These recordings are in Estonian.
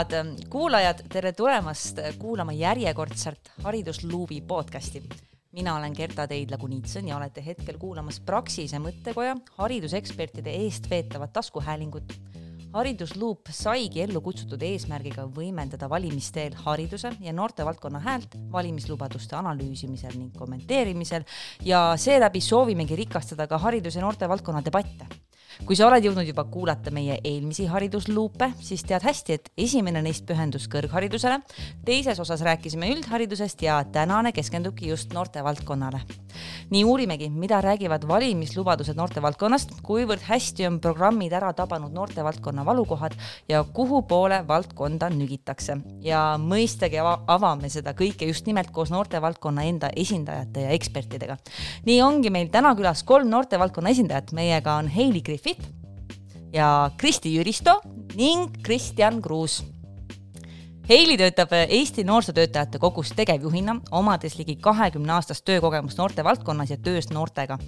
head kuulajad, tere tulemast kuulama järjekordset Haridusluubi podcasti. mina olen Gerta Teidla-Kunitson ja olete hetkel kuulamas Praxise mõttekoja haridusekspertide eestveetavat taskuhäälingut. haridusluup saigi ellu kutsutud eesmärgiga võimendada valimisteel hariduse ja noortevaldkonna häält valimislubaduste analüüsimisel ning kommenteerimisel ja seeläbi soovimegi rikastada ka haridus- ja noortevaldkonna debatte kui sa oled jõudnud juba kuulata meie eelmisi haridusluupe, siis tead hästi, et esimene neist pühendus kõrgharidusele, teises osas rääkisime üldharidusest ja tänane keskendubki just noortevaldkonnale. nii uurimegi, mida räägivad valimislubadused noortevaldkonnast, kuivõrd hästi on programmid ära tabanud noortevaldkonna valukohad ja kuhu poole valdkonda nügitakse. ja mõistagi avame seda kõike just nimelt koos noortevaldkonna enda esindajate ja ekspertidega. nii ongi meil täna külas kolm noortevaldkonna esindajat, meiega on Heili Griffith, Griffith ja Kristi Jüristo ning Kristjan Kruus Heili töötab Eesti Noorsootöötajate Kogus tegevjuhina, omades ligi kahekümne aastast töökogemust noortevaldkonnas ja töös noortega.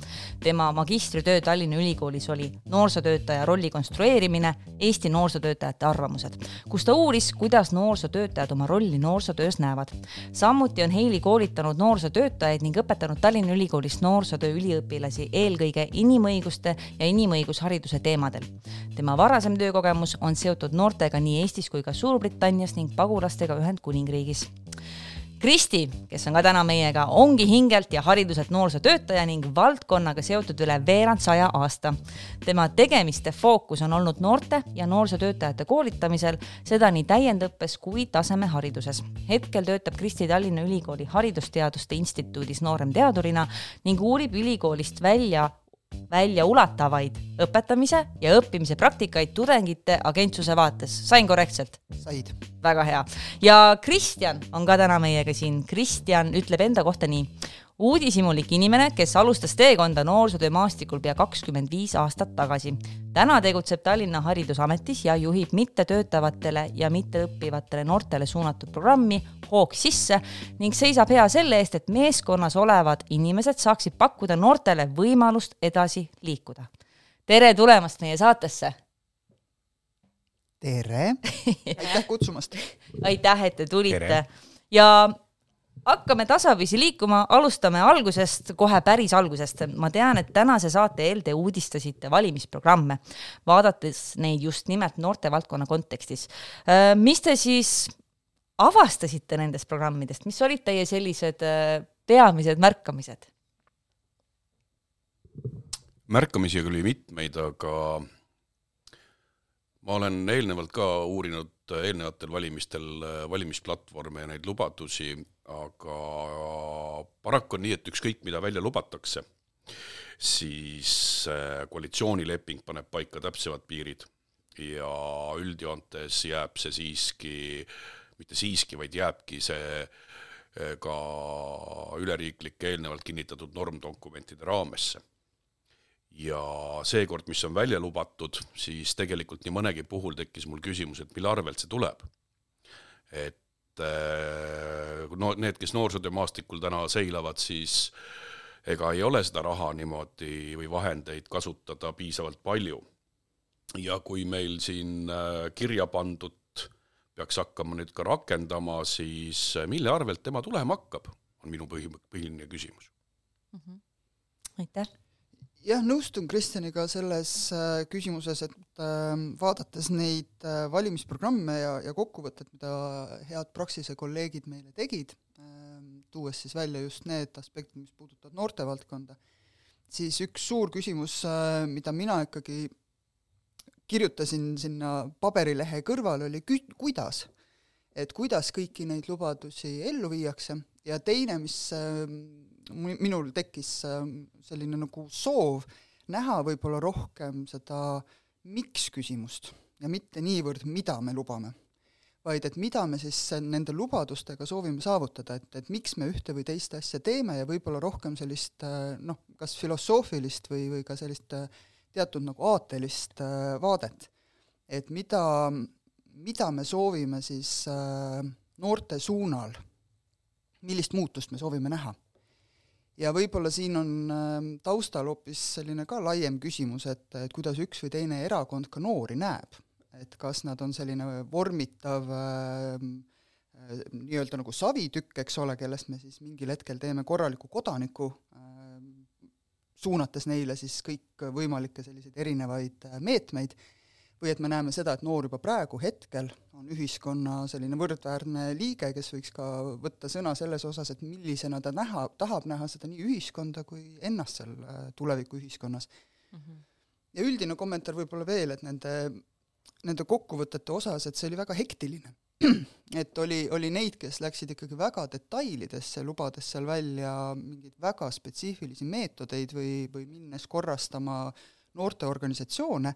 tema magistritöö Tallinna Ülikoolis oli noorsootöötaja rolli konstrueerimine, Eesti noorsootöötajate arvamused, kus ta uuris, kuidas noorsootöötajad oma rolli noorsootöös näevad. samuti on Heili koolitanud noorsootöötajaid ning õpetanud Tallinna Ülikoolis noorsootöö üliõpilasi eelkõige inimõiguste ja inimõigushariduse teemadel. tema varasem töökogemus on seotud noortega nii Eestis kui ka Suurbritannias ning Pagulases pagulastega Ühendkuningriigis. Kristi, kes on ka täna meiega, ongi hingelt ja hariduselt noorsootöötaja ning valdkonnaga seotud üle veerand saja aasta. tema tegemiste fookus on olnud noorte ja noorsootöötajate koolitamisel, seda nii täiendõppes kui tasemehariduses. hetkel töötab Kristi Tallinna Ülikooli Haridusteaduste Instituudis nooremteadurina ning uurib ülikoolist välja väljaulatavaid õpetamise ja õppimise praktikaid tudengite agentsuse vaates. sain korrektselt? said. väga hea. ja Kristjan on ka täna meiega siin. Kristjan ütleb enda kohta nii uudishimulik inimene, kes alustas teekonda noorsootöömaastikul pea kakskümmend viis aastat tagasi. täna tegutseb Tallinna Haridusametis ja juhib mittetöötavatele ja mitteõppivatele noortele suunatud programmi Hoog sisse ning seisab hea selle eest, et meeskonnas olevad inimesed saaksid pakkuda noortele võimalust edasi liikuda. tere tulemast meie saatesse! tere aitäh kutsumast! aitäh, et te tulite! ja hakkame tasapisi liikuma, alustame algusest, kohe päris algusest. ma tean, et tänase saate eel te uudistasite valimisprogramme, vaadates neid just nimelt noortevaldkonna kontekstis. Äh, mis te siis avastasite nendest programmidest, mis olid teie sellised äh, peamised märkamised? märkamisi oli mitmeid, aga ma olen eelnevalt ka uurinud eelnevatel valimistel äh, valimisplatvorme ja neid lubadusi aga paraku on nii, et ükskõik, mida välja lubatakse, siis äh, koalitsioonileping paneb paika täpsemad piirid ja üldjoontes jääb see siiski, mitte siiski, vaid jääbki see äh, ka üleriiklike eelnevalt kinnitatud normdokumentide raamesse. ja seekord, mis on välja lubatud, siis tegelikult nii mõnegi puhul tekkis mul küsimus, et mille arvelt see tuleb. et no need, kes noorsootöömaastikul täna seilavad, siis ega ei ole seda raha niimoodi või vahendeid kasutada piisavalt palju. ja kui meil siin äh, kirja pandud peaks hakkama nüüd ka rakendama, siis äh, mille arvelt tema tulema hakkab, on minu põhi, põhiline küsimus mm. -hmm. aitäh jah, nõustun Kristjaniga selles äh, küsimuses, et äh, vaadates neid äh, valimisprogramme ja, ja kokkuvõtted, mida head Praxise kolleegid meile tegid, tuues siis välja just need aspektid, mis puudutavad noortevaldkonda, siis üks suur küsimus, mida mina ikkagi kirjutasin sinna paberilehe kõrvale, oli kü-, kuidas. et kuidas kõiki neid lubadusi ellu viiakse ja teine, mis minul tekkis ähm, selline nagu soov näha võib-olla rohkem seda miks küsimust ja mitte niivõrd, mida me lubame, vaid et mida me siis nende lubadustega soovime saavutada, et, et miks me ühte või teist asja teeme ja võib-olla rohkem sellist äh, noh, kas filosoofilist või, või ka sellist äh, teatud nagu aatelist äh, vaadet. et mida, mida me soovime siis noorte suunal, millist muutust me soovime näha ja võib-olla siin on ähm, taustal hoopis selline ka laiem küsimus, et, et kuidas üks või teine erakond ka noori näeb. et kas nad on selline vormitav äh, nii-öelda nagu savitükk, eks ole, kellest me siis mingil hetkel teeme korraliku kodaniku äh,, suunates neile siis kõikvõimalikke selliseid erinevaid äh, meetmeid, või et me näeme seda, et noor juba praegu, hetkel, on ühiskonna selline võrdväärne liige, kes võiks ka võtta sõna selles osas, et millisena ta näha, tahab näha seda nii ühiskonda kui ennast seal äh, tulevikuühiskonnas mm. -hmm. ja üldine kommentaar võib-olla veel, et nende, nende kokkuvõtete osas, et see oli väga hektiline et oli, oli neid, kes läksid ikkagi väga detailidesse, lubades seal välja mingeid väga spetsiifilisi meetodeid või, või minnes korrastama noorteorganisatsioone,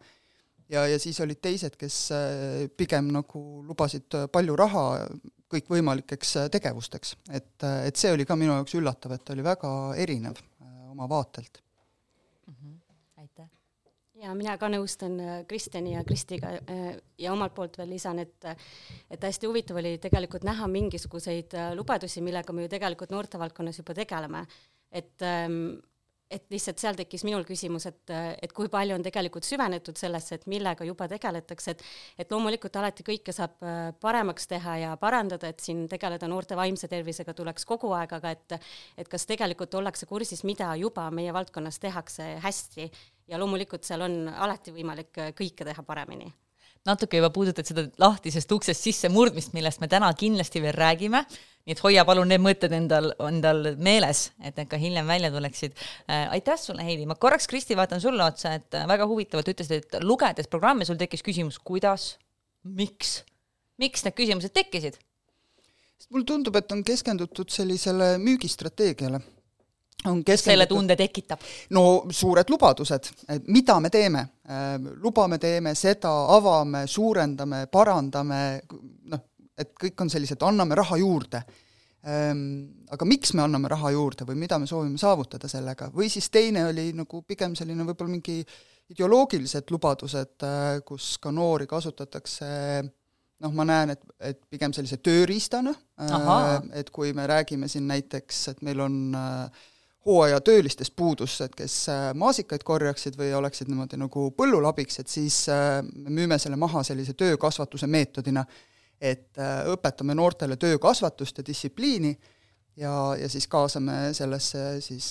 ja, ja siis olid teised, kes äh, pigem nagu lubasid palju raha kõikvõimalikeks äh, tegevusteks. et, äh, et see oli ka minu jaoks üllatav, et oli väga erinev oma vaatelt ja mina ka nõustun äh, Kristjani ja Kristiga äh, ja omalt poolt veel lisan, et et hästi huvitav oli tegelikult näha mingisuguseid äh, lubadusi, millega me ju tegelikult noortevaldkonnas juba tegeleme. et ähm, et lihtsalt seal tekkis minul küsimus, et, et kui palju on tegelikult süvenetud sellesse, et millega juba tegeletakse, et et loomulikult alati kõike saab äh, paremaks teha ja parandada, et siin tegeleda noorte vaimse tervisega tuleks kogu aeg, aga et et kas tegelikult ollakse kursis, mida juba meie valdkonnas tehakse hästi. Ja loomulikult seal on alati võimalik äh, kõike teha paremini. Natuke juba puudutad seda lahtisest uksest sissemurdmist, millest me täna kindlasti veel räägime, nii et hoia palun need mõtted endal, endal meeles, et need ka hiljem välja tuleksid äh,. aitäh sulle, Heidi, ma korraks, Kristi, vaatan sulle otsa, et äh, väga huvitavalt ütlesid, et lugedes programme sul tekkis küsimus, kuidas, miks, miks need küsimused tekkisid? sest mulle tundub, et on keskendutud sellisele müügistrateegiale on selle tunde tekitab? no suured lubadused, et mida me teeme, äh, lubame, teeme seda, avame, suurendame, parandame, et kõik on sellised, anname raha juurde. Ähm, aga miks me anname raha juurde või mida me soovime saavutada sellega, või siis teine oli nagu pigem selline võib-olla mingi ideoloogilised lubadused, äh, kus ka noori kasutatakse noh, ma näen, et, et pigem sellise tööriistana, äh, et kui me räägime siin näiteks, et meil on äh, hooajatöölistest puudus, et kes äh, maasikaid korjaksid või oleksid niimoodi nagu põllulabiks, et siis me müüme selle maha sellise töökasvatuse meetodina, et äh, õpetame noortele töökasvatust ja distsipliini ja, ja siis kaasame sellesse siis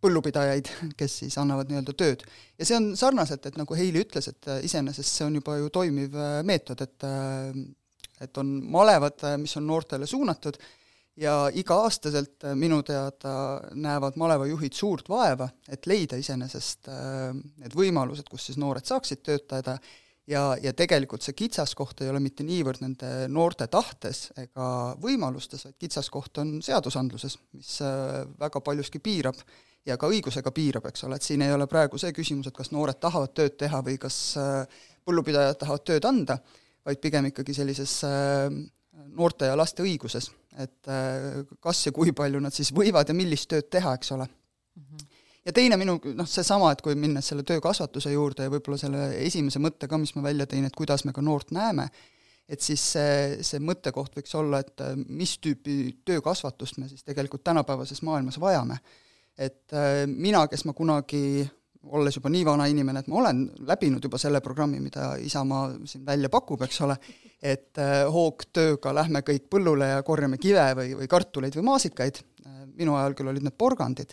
põllupidajaid, kes siis annavad nii-öelda tööd. ja see on sarnaselt, et nagu Heili ütles, et iseenesest see on juba ju toimiv meetod, et et on malevad, mis on noortele suunatud ja iga-aastaselt äh, minu teada näevad malevajuhid suurt vaeva, et leida iseenesest äh, need võimalused, kus siis noored saaksid töötada ja, ja tegelikult see kitsaskoht ei ole mitte niivõrd nende noorte tahtes ega võimalustes, vaid kitsaskoht on seadusandluses, mis äh, väga paljuski piirab ja ka õigusega piirab, eks ole, et siin ei ole praegu see küsimus, et kas noored tahavad tööd teha või kas põllupidajad tahavad tööd anda, vaid pigem ikkagi sellises noorte ja laste õiguses, et äh, kas ja kui palju nad siis võivad ja millist tööd teha, eks ole mm. -hmm. Ja teine minu noh, seesama, et kui minnes selle töökasvatuse juurde ja võib-olla selle esimese mõtte ka, mis ma välja tõin, et kuidas me ka noort näeme, et siis see, see mõttekoht võiks olla, et äh, mis tüüpi töökasvatust me siis tegelikult tänapäevases maailmas vajame. et äh, mina, kes ma kunagi olles juba nii vana inimene, et ma olen läbinud juba selle programmi, mida Isamaa siin välja pakub, eks ole, et äh, hoogtööga lähme kõik põllule ja korjame kive või, või kartuleid või maasikaid, minu ajal küll olid need porgandid,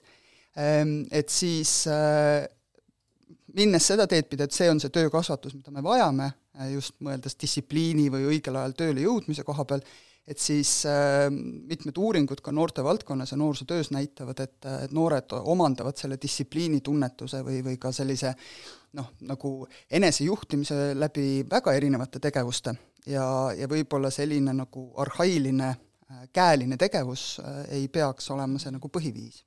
et siis äh, minnes seda teed pidi, et see on see töökasvatus, mida me vajame, just mõeldes distsipliini või õigel ajal tööle jõudmise koha peal, et siis äh, mitmed uuringud ka noortevaldkonnas ja noorsootöös näitavad, et, et noored omandavad selle distsipliinitunnetuse või, või ka sellise noh, nagu enesejuhtimise läbi väga erinevate tegevuste. Ja, ja võib-olla selline nagu arhailine äh, käeline tegevus äh, ei peaks olema see nagu põhiviis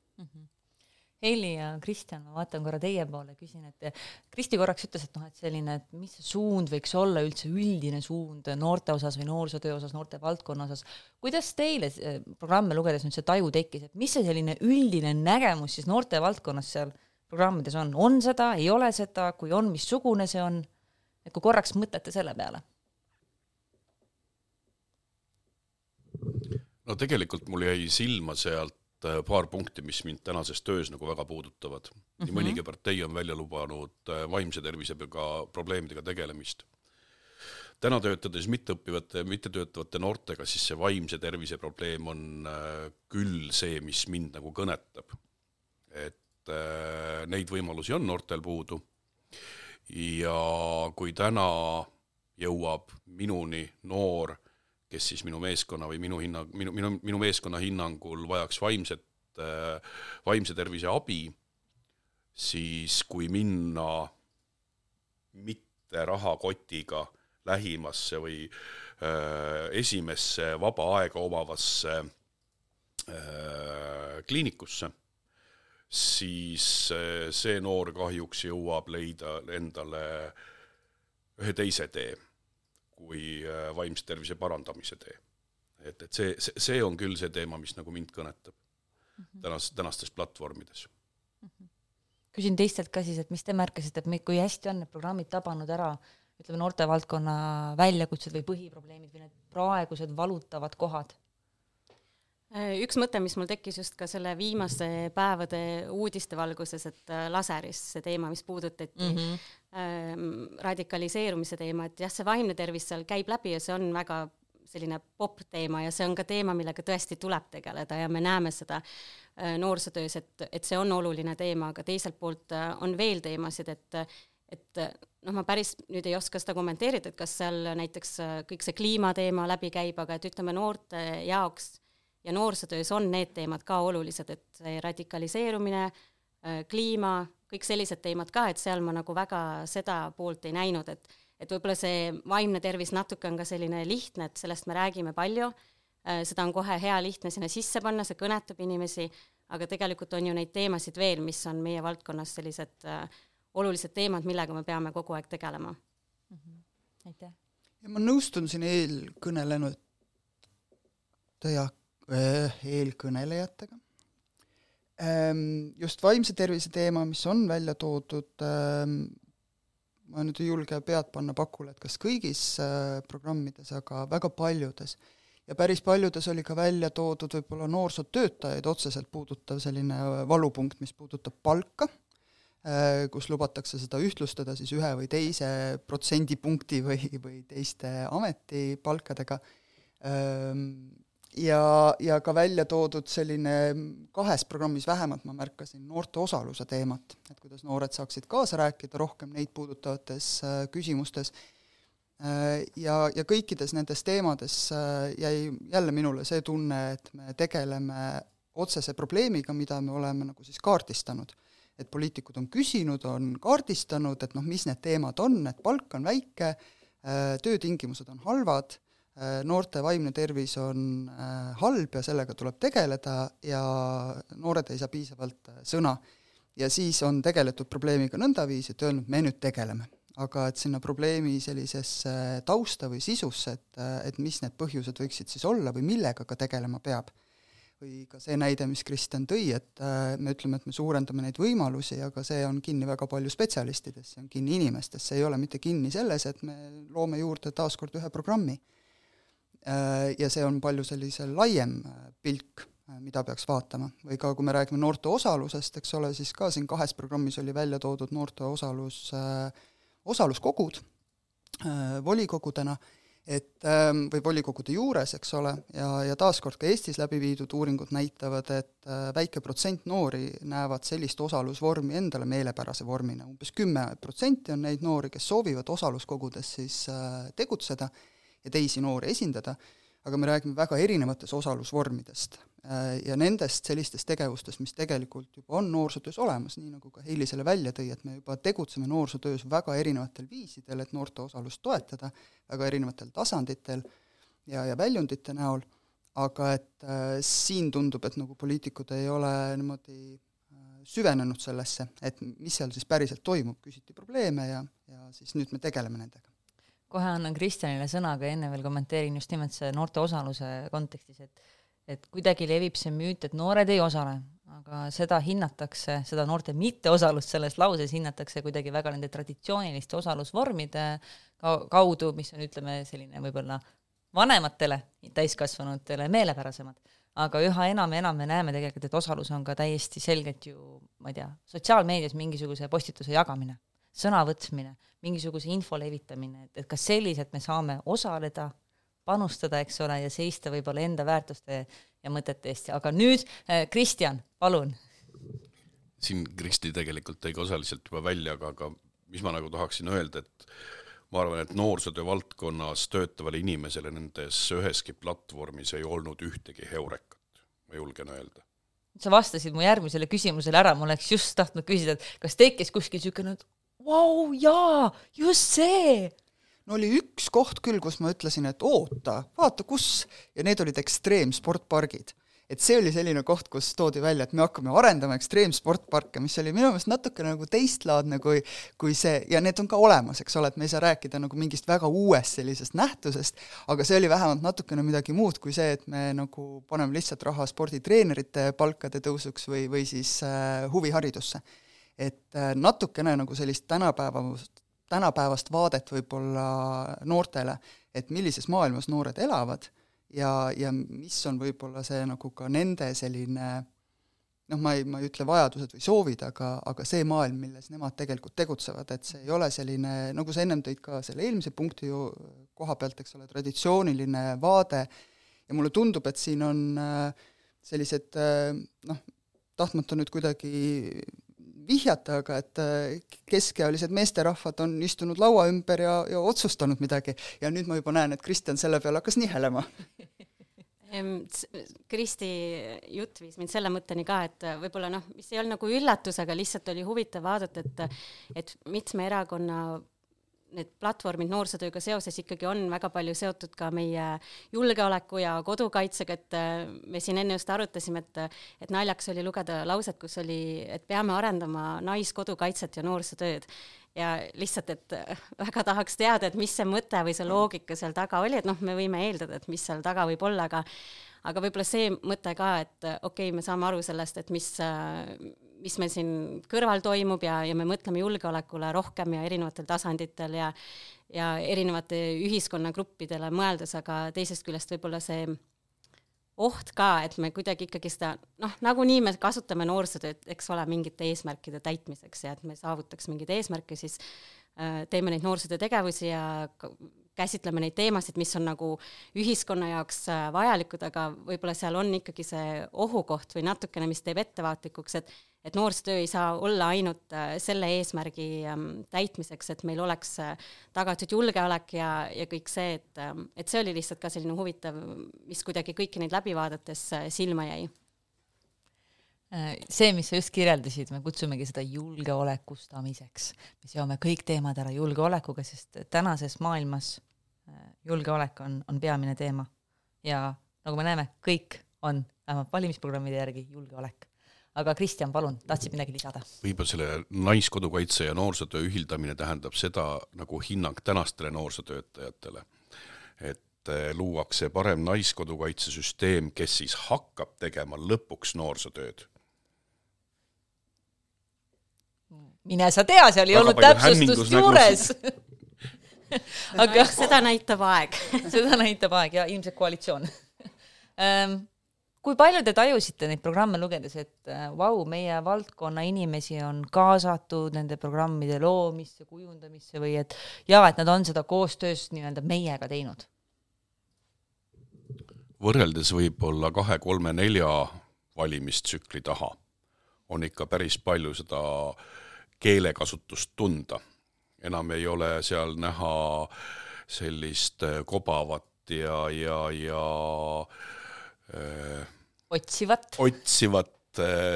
Heili ja Kristjan, ma vaatan korra teie poole, küsin, et Kristi korraks ütles, et noh, et selline, et mis see suund võiks olla üldse üldine suund noorte osas või noorsootöö osas, noorte valdkonna osas. kuidas teile programme lugedes nüüd see taju tekkis, et mis see selline üldine nägemus siis noorte valdkonnas seal programmides on, on seda, ei ole seda, kui on, missugune see on? et kui korraks mõtlete selle peale. no tegelikult mul jäi silma sealt paar punkti, mis mind tänases töös nagu väga puudutavad mm. -hmm. nii mhm. mõnigi partei on välja lubanud äh, vaimse tervisega probleemidega tegelemist. täna töötades mitteõppivate, mittetöötavate noortega, siis see vaimse tervise probleem on küll see, mis mind nagu kõnetab. et neid võimalusi on noortel puudu ja kui täna jõuab minuni noor, kes siis minu meeskonna või minu hinnang, minu, minu, minu meeskonna hinnangul vajaks vaimset, vaimse tervise abi, siis kui minna mitte rahakotiga lähimasse või äh, esimesse vaba aega omavasse äh, kliinikusse siis eh, see noor kahjuks jõuab leida endale ühe teise tee kui eh, vaimse tervise parandamise tee. et, et see, see, see on küll see teema, mis nagu mind kõnetab mm -hmm. tänas, tänastes platvormides mm. -hmm. küsin teistelt ka siis, et mis te märkasite, et kui hästi on need programmid tabanud ära ütleme, noortevaldkonna väljakutsed või põhiprobleemid või need praegused valutavad kohad Äh, üks mõte, mis mul tekkis just ka selle viimaste päevade uudiste valguses, et äh, laseris see teema, mis puudutati mm, -hmm. Ähm, radikaliseerumise teema, et jah, see vaimne tervis seal käib läbi ja see on väga selline popp teema ja see on ka teema, millega tõesti tuleb tegeleda ja me näeme seda äh, noorsootöös, et, et see on oluline teema, aga teiselt poolt äh, on veel teemasid, et et noh, ma päris nüüd ei oska seda kommenteerida, et kas seal näiteks äh, kõik see kliimateema läbi käib, aga et ütleme, noorte jaoks ja noorsootöös on need teemad ka olulised, et see radikaliseerumine, kliima, kõik sellised teemad ka, et seal ma nagu väga seda poolt ei näinud, et et võib-olla see vaimne tervis natuke on ka selline lihtne, et sellest me räägime palju, äh, seda on kohe hea lihtne sinna sisse panna, see kõnetab inimesi, aga tegelikult on ju neid teemasid veel, mis on meie valdkonnas sellised äh, olulised teemad, millega me peame kogu aeg tegelema mm. -hmm. aitäh! ja ma nõustun siin eelkõnelenud ja Äh, eelkõnelejatega. Ähm, just vaimse tervise teema, mis on välja toodud, ähm, ma nüüd ei julge pead panna pakule, et kas kõigis äh, programmides, aga väga paljudes. ja päris paljudes oli ka välja toodud võib-olla noorsootöötajaid otseselt puudutav selline valupunkt, mis puudutab palka, äh, kus lubatakse seda ühtlustada siis ühe või teise protsendipunkti või, või teiste ametipalkadega ähm, ja, ja ka välja toodud selline kahes programmis vähemalt ma märkasin noorte osaluse teemat, et kuidas noored saaksid kaasa rääkida rohkem neid puudutavates äh, küsimustes äh,. ja, ja kõikides nendes teemades äh, jäi jälle minule see tunne, et me tegeleme otsese probleemiga, mida me oleme nagu siis kaardistanud. et poliitikud on küsinud, on kaardistanud, et noh, mis need teemad on, et palk on väike, töötingimused on halvad noorte vaimne tervis on äh, halb ja sellega tuleb tegeleda ja noored ei saa piisavalt äh, sõna. ja siis on tegeletud probleemiga nõndaviisi, et öelnud, me nüüd tegeleme. aga et sinna probleemi sellisesse tausta või sisusse, et, et mis need põhjused võiksid siis olla või millega ka tegelema peab, või ka see näide, mis Kristjan tõi, et me ütleme, et me suurendame neid võimalusi, aga see on kinni väga palju spetsialistides, see on kinni inimestes, see ei ole mitte kinni selles, et me loome juurde taaskord ühe programmi Äh, ja see on palju sellise laiem äh, pilk, äh, mida peaks vaatama, või ka kui me räägime noorte osalusest, eks ole, siis ka siin kahes programmis oli välja toodud noorte osalus, osaluskogud volikogudena, et ähm, või volikogude juures, eks ole, ja, ja taaskord ka Eestis läbi viidud uuringud näitavad, et väike protsent noori näevad sellist osalusvormi endale meelepärase vormina. Umbes, umbes kümme protsenti on neid noori, kes soovivad osaluskogudes siis tegutseda ja teisi noori esindada, aga me räägime väga erinevatest osalusvormidest äh, ja nendest sellistest tegevustest, mis tegelikult juba on noorsootöös olemas, nii nagu ka Heili selle välja tõi, et me juba tegutseme noorsootöös väga erinevatel viisidel, et noorte osalust toetada, väga erinevatel tasanditel ja, ja väljundite näol, aga et äh, siin tundub, et nagu poliitikud ei ole niimoodi äh, süvenenud sellesse, et mis seal siis päriselt toimub, küsiti probleeme ja, ja siis nüüd me tegeleme nendega kohe annan Kristjanile sõna, aga enne veel kommenteerin just nimelt see noorte osaluse kontekstis, et et kuidagi levib see müüt, et noored ei osale, aga seda hinnatakse, seda noorte mitteosalust selles lauses hinnatakse kuidagi väga nende traditsiooniliste osalusvormide kaudu, mis on, ütleme, selline võib-olla vanematele täiskasvanutele meelepärasemad. aga üha enam ja enam me näeme tegelikult, et osalus on ka täiesti selgelt ju, ma ei tea, sotsiaalmeedias mingisuguse postituse jagamine sõnavõtmine, mingisuguse info levitamine, et, et kas selliselt me saame osaleda, panustada, eks ole, ja seista võib-olla enda väärtuste ja mõtete eest, aga nüüd äh, Kristjan, palun. siin Kristi tegelikult tõi ka osaliselt juba välja, aga, aga mis ma nagu tahaksin öelda, et ma arvan, et noorsootöö valdkonnas töötavale inimesele nendes üheski platvormis ei olnud ühtegi heurekat, ma julgen öelda sa vastasid mu järgmisele küsimusele ära, ma oleks just tahtnud küsida, et kas tekkis kuskil niisugune, et vau, jaa, just see. no oli üks koht küll, kus ma ütlesin, et oota, vaata kus, ja need olid ekstreemsportpargid et see oli selline koht, kus toodi välja, et me hakkame arendama ekstreemsportparke, mis oli minu meelest natuke nagu teistlaadne kui, kui see, ja need on ka olemas, eks ole, et me ei saa rääkida nagu mingist väga uuest sellisest nähtusest, aga see oli vähemalt natukene midagi muud kui see, et me nagu paneme lihtsalt raha sporditreenerite palkade tõusuks või, või siis äh, huviharidusse. Et äh, natukene nagu sellist tänapäevast, tänapäevast vaadet võib-olla noortele, et millises maailmas noored elavad ja, ja mis on võib-olla see nagu ka nende selline noh, ma ei, ma ei ütle vajadused või soovid, aga, aga see maailm, milles nemad tegelikult tegutsevad, et see ei ole selline, nagu sa ennem tõid ka selle eelmise punkti ju koha pealt, eks ole, traditsiooniline vaade, ja mulle tundub, et siin on äh, sellised äh, noh, tahtmata nüüd kuidagi vihjata, aga et äh, keskealised meesterahvad on istunud laua ümber ja, ja otsustanud midagi. Ja nüüd ma juba näen, et Kristjan selle peale hakkas nihelema. Kristi jutt viis mind selle mõtteni ka, et võib-olla noh, mis ei olnud nagu üllatus, aga lihtsalt oli huvitav vaadata, et et mitme erakonna need platvormid noorsootööga seoses ikkagi on väga palju seotud ka meie julgeoleku ja kodukaitsega, et äh, me siin enne just arutasime, et et naljakas oli lugeda lauset, kus oli, et peame arendama naiskodukaitset ja noorsootööd. ja lihtsalt, et äh, väga tahaks teada, et mis see mõte või see loogika seal taga oli, et noh, me võime eeldada, et mis seal taga võib olla, aga aga võib-olla see mõte ka, et okei okay,, me saame aru sellest, et mis äh, mis meil siin kõrval toimub ja, ja me mõtleme julgeolekule rohkem ja erinevatel tasanditel ja ja erinevate ühiskonnagruppidele mõeldes, aga teisest küljest võib-olla see oht ka, et me kuidagi ikkagi seda noh, nagunii me kasutame noorsootööd, eks ole, mingite eesmärkide täitmiseks ja et me saavutaks mingeid eesmärke, siis äh, teeme neid noorsootöö tegevusi ja käsitleme neid teemasid, mis on nagu ühiskonna jaoks äh, vajalikud, aga võib-olla seal on ikkagi see ohukoht või natukene, mis teeb ettevaatlikuks, et et noorsootöö ei saa olla ainult äh, selle eesmärgi ähm, täitmiseks, et meil oleks äh, tagatud julgeolek ja, ja kõik see, et, ähm, et see oli lihtsalt ka selline huvitav, mis kuidagi kõiki neid läbi vaadates silma jäi see, mis sa just kirjeldasid, me kutsumegi seda julgeolekustamiseks. me seome kõik teemad ära julgeolekuga, sest tänases maailmas julgeolek on, on peamine teema ja nagu me näeme, kõik on vähemalt valimisprogrammide järgi julgeolek. Aga Kristjan, palun, tahtsid midagi lisada? võib-olla selle naiskodukaitse ja noorsootöö ühildamine tähendab seda nagu hinnang tänastele noorsootöötajatele, et eh, luuakse parem naiskodukaitsesüsteem, kes siis hakkab tegema lõpuks noorsootööd. Mine sa tea, seal ei Väga olnud täpsustust juures. Aga seda näitab aeg. Seda näitab aeg ja ilmselt koalitsioon. Ähm, kui palju te tajusite neid programme lugedes, et äh, vau, meie valdkonna inimesi on kaasatud nende programmide loomisse, kujundamisse või et jaa, et nad on seda koostöös nii-öelda meiega teinud? võrreldes võib-olla kahe-kolme-nelja valimistsükli taha on ikka päris palju seda keelekasutust tunda enam ei ole seal näha sellist äh, kobavat ja, ja, ja otsivat, otsivat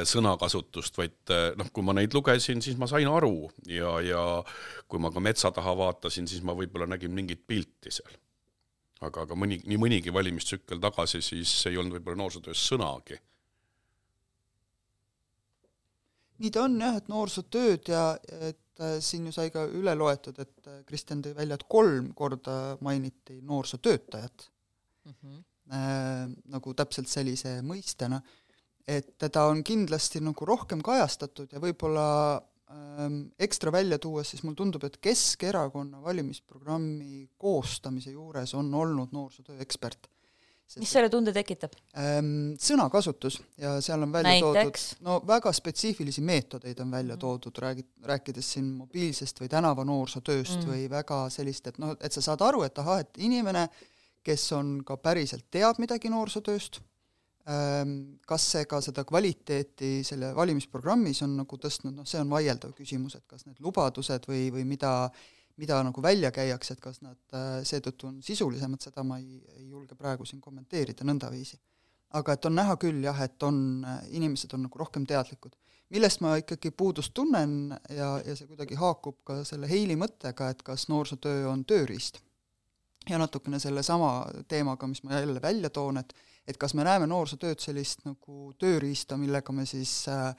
sõnakasutust, vaid noh, kui ma neid lugesin, siis ma sain aru ja, ja kui ma ka metsa taha vaatasin, siis ma võib-olla nägin mingit pilti seal. aga, aga mõni, nii mõnigi valimistsükkel tagasi, siis ei olnud võib-olla noorsootöös sõnagi. nii ta on jah, et noorsootööd ja et Äh, siin ju sai ka üle loetud, et äh, Kristjan tõi välja, et kolm korda mainiti noorsootöötajat mm. -hmm. Äh, nagu täpselt sellise mõistena, et teda on kindlasti nagu rohkem kajastatud ja võib-olla ähm, ekstra välja tuues, siis mulle tundub, et Keskerakonna valimisprogrammi koostamise juures on olnud noorsootöö ekspert mis selle tunde tekitab? Ähm, sõnakasutus ja seal on välja Näiteks? toodud, no väga spetsiifilisi meetodeid on välja toodud, räägi-, rääkides siin mobiilsest või tänava noorsootööst mm. või väga sellist, et noh, et sa saad aru, et ahah, et inimene, kes on ka päriselt teab midagi noorsootööst, ähm, kas see ka seda kvaliteeti selle valimisprogrammis on nagu tõstnud, noh, see on vaieldav küsimus, et kas need lubadused või, või mida mida nagu välja käiakse, et kas nad äh, seetõttu on sisulisemad, seda ma ei, ei julge praegu siin kommenteerida nõndaviisi. aga et on näha küll jah, et on, äh, inimesed on nagu rohkem teadlikud. millest ma ikkagi puudust tunnen ja, ja see kuidagi haakub ka selle Heili mõttega, et kas noorsootöö on tööriist. Ja natukene sellesama teemaga, mis ma jälle välja toon, et et kas me näeme noorsootööd sellist nagu tööriista, millega me siis äh,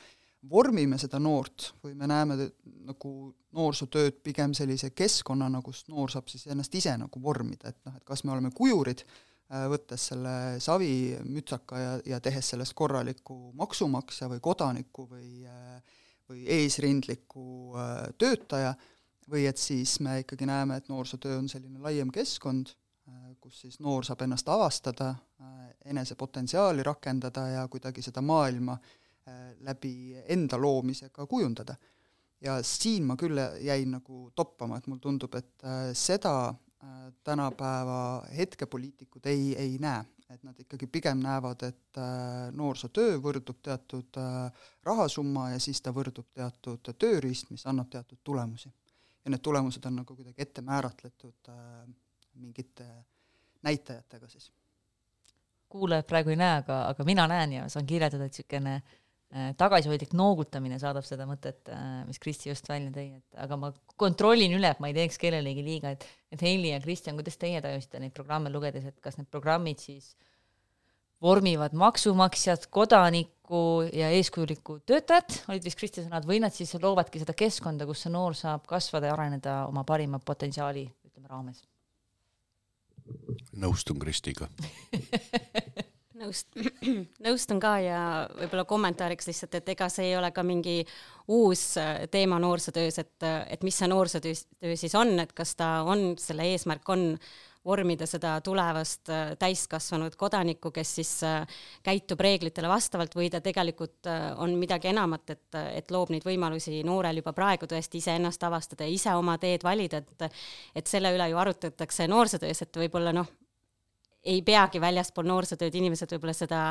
vormime seda noort või me näeme nagu noorsootööd pigem sellise keskkonnana, kus noor saab siis ennast ise nagu vormida, et noh, et kas me oleme kujurid, äh, võttes selle savimütsaka ja, ja tehes sellest korraliku maksumaksja või kodaniku või äh, või eesrindliku äh, töötaja, või et siis me ikkagi näeme, et noorsootöö on selline laiem keskkond, kus siis noor saab ennast avastada, enese potentsiaali rakendada ja kuidagi seda maailma äh, Äh, läbi enda loomisega kujundada. ja siin ma küll jäin nagu toppama, et mulle tundub, et äh, seda äh, tänapäeva hetkepoliitikud ei, ei näe, et nad ikkagi pigem näevad, et noorsootöö võrdub teatud rahasumma ja siis ta võrdub teatud tööriist, mis annab teatud tulemusi. Ja need tulemused on nagu kuidagi ette määratletud mingite näitajatega siis. Kuulajad praegu ei näe, aga, aga mina näen ja saan kirjeldada, et niisugune äh, Äh, tagasihoidlik noogutamine saadab seda mõtet, äh, mis Kristi just välja tõi, et aga ma kontrollin üle, et ma ei teeks kellelegi liiga, et et Heili ja Kristjan, kuidas teie tajusite neid programme lugedes, et kas need programmid siis vormivad maksumaksjat, kodanikku ja eeskujulikku töötajat, olid vist Kristi sõnad, või nad siis loovadki seda keskkonda, kus see noor saab kasvada ja areneda oma parima potentsiaali, ütleme, raames? nõustun Kristiga nõust-, nõustun ka ja võib-olla kommentaariks lihtsalt, et ega see ei ole ka mingi uus äh, teema noorsootöös, et, et mis see noorsootöö töö siis on, et kas ta on, selle eesmärk on vormida seda tulevast äh, täiskasvanud kodanikku, kes siis äh, käitub reeglitele vastavalt või ta tegelikult on midagi enamat, et, et loob neid võimalusi noorel juba praegu tõesti iseennast avastada ja ise oma teed valida, et et selle üle ju arutatakse noorsootöös, et võib-olla noh, ei peagi väljaspool noorsootööd inimesed võib-olla seda,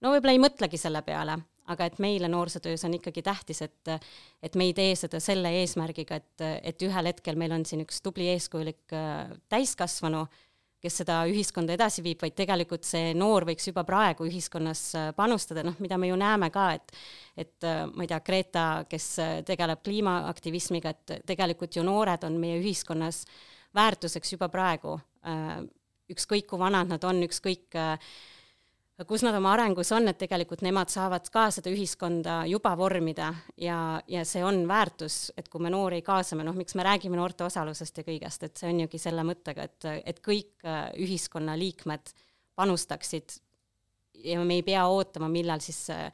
no võib-olla ei mõtlegi selle peale, aga et meile noorsootöös on ikkagi tähtis, et, et me ei tee seda selle eesmärgiga, et, et ühel hetkel meil on siin üks tubli eeskujulik äh, täiskasvanu, kes seda ühiskonda edasi viib, vaid tegelikult see noor võiks juba praegu ühiskonnas äh, panustada, noh, mida me ju näeme ka, et et äh, ma ei tea, Greta, kes tegeleb kliimaaktivismiga, et tegelikult ju noored on meie ühiskonnas väärtuseks juba praegu. Ükskõik kui vanad nad on, ükskõik äh, kus nad oma arengus on, et tegelikult nemad saavad ka seda ühiskonda juba vormida ja, ja see on väärtus, et kui me noori kaasame, noh, miks me räägime noorte osalusest ja kõigest, et see on jugi selle mõttega, et, et kõik äh, ühiskonnaliikmed panustaksid ja me ei pea ootama, millal siis äh,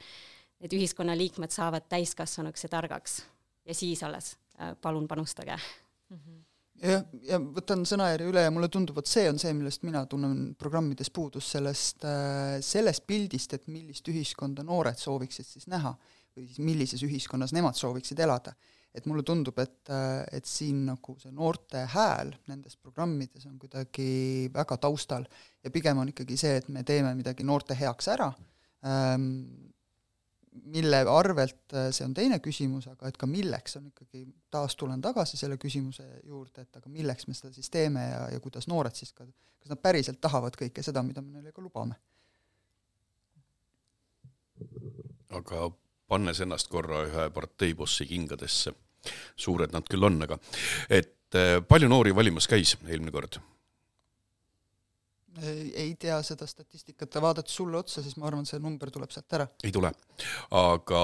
need ühiskonnaliikmed saavad täiskasvanuks ja targaks ja siis alles palun panustage mm. -hmm jah, ja võtan sõnajärje üle ja mulle tundub, et see on see, millest mina tunnen programmides puudust, sellest, äh, sellest pildist, et millist ühiskonda noored sooviksid siis näha või siis millises ühiskonnas nemad sooviksid elada. et mulle tundub, et, äh, et siin nagu see noorte hääl nendes programmides on kuidagi väga taustal ja pigem on ikkagi see, et me teeme midagi noorte heaks ära ähm,, mille arvelt, äh, see on teine küsimus, aga et ka milleks, on ikkagi, taas tulen tagasi selle küsimuse juurde, et aga milleks me seda siis teeme ja, ja kuidas noored siis ka, kas nad päriselt tahavad kõike seda, mida me neile ka lubame? aga pannes ennast korra ühe parteibossi kingadesse, suured nad küll on, aga et äh, palju noori valimas käis eelmine kord? Ei tea seda statistikat ja vaadates sulle otsa, siis ma arvan, see number tuleb sealt ära. ei tule. aga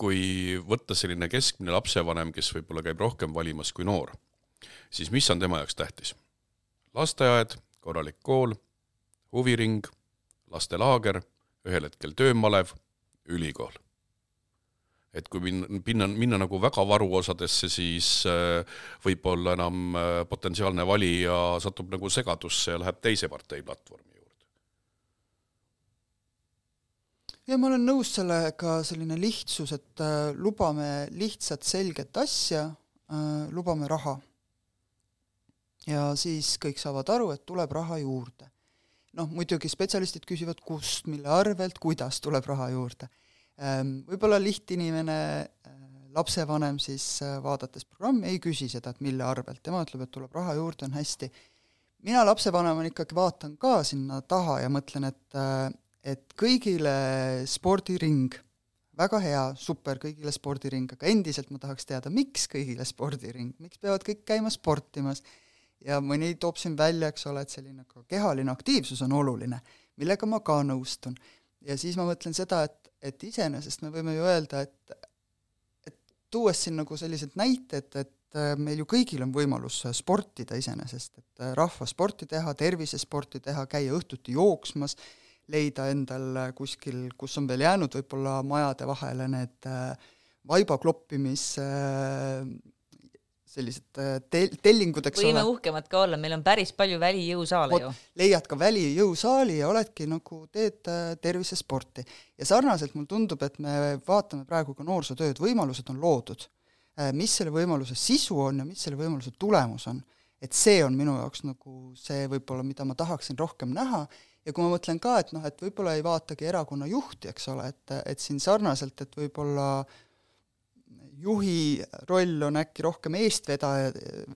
kui võtta selline keskmine lapsevanem, kes võib-olla käib rohkem valimas kui noor, siis mis on tema jaoks tähtis? lasteaed, korralik kool, huviring, lastelaager, ühel hetkel töömalev, ülikool et kui minna, minna, minna nagu väga varuosadesse, siis äh, võib-olla enam äh, potentsiaalne valija satub nagu segadusse ja läheb teise partei platvormi juurde. ja ma olen nõus sellega, selline lihtsus, et äh, lubame lihtsat, selget asja lubame raha. ja siis kõik saavad aru, et tuleb raha juurde. noh, muidugi spetsialistid küsivad, kust, mille arvelt, kuidas tuleb raha juurde. Võib-olla lihtinimene äh, lapsevanem siis äh, vaadates programmi ei küsi seda, et mille arvelt, tema ütleb, et tuleb raha juurde, on hästi. mina lapsevanemana ikkagi vaatan ka sinna taha ja mõtlen, et, äh, et kõigile spordiring, väga hea, super, kõigile spordiring, aga endiselt ma tahaks teada, miks kõigile spordiring, miks peavad kõik käima sportimas ja mõni toob siin välja, eks ole, et selline ka kehaline aktiivsus on oluline, millega ma ka nõustun. ja siis ma mõtlen seda, et, et iseenesest me võime ju öelda, et tuues siin nagu sellised näited, et äh, meil ju kõigil on võimalus äh, sportida iseenesest, et äh, rahvasporti teha, tervisesporti teha, käia õhtuti jooksmas, leida endal kuskil, kus on veel jäänud võib-olla majade vahele need vaiba kloppimis sellised äh, tel-, tellingud, eks võime ole. uhkemad ka olla, meil on päris palju välijõusaale ju. leiad ka välijõusaali ja oledki nagu, teed äh, tervisesporti. ja sarnaselt mulle tundub, et me vaatame praegu ka noorsootööd, võimalused on loodud. Äh, mis selle võimaluse sisu on ja mis selle võimaluse tulemus on. et see on minu jaoks nagu see võib-olla, mida ma tahaksin rohkem näha ja kui ma mõtlen ka, et noh, et võib-olla ei vaatagi erakonna juhti, eks ole, et, et siin sarnaselt, et võib-olla juhi roll on äkki rohkem eestvedaja,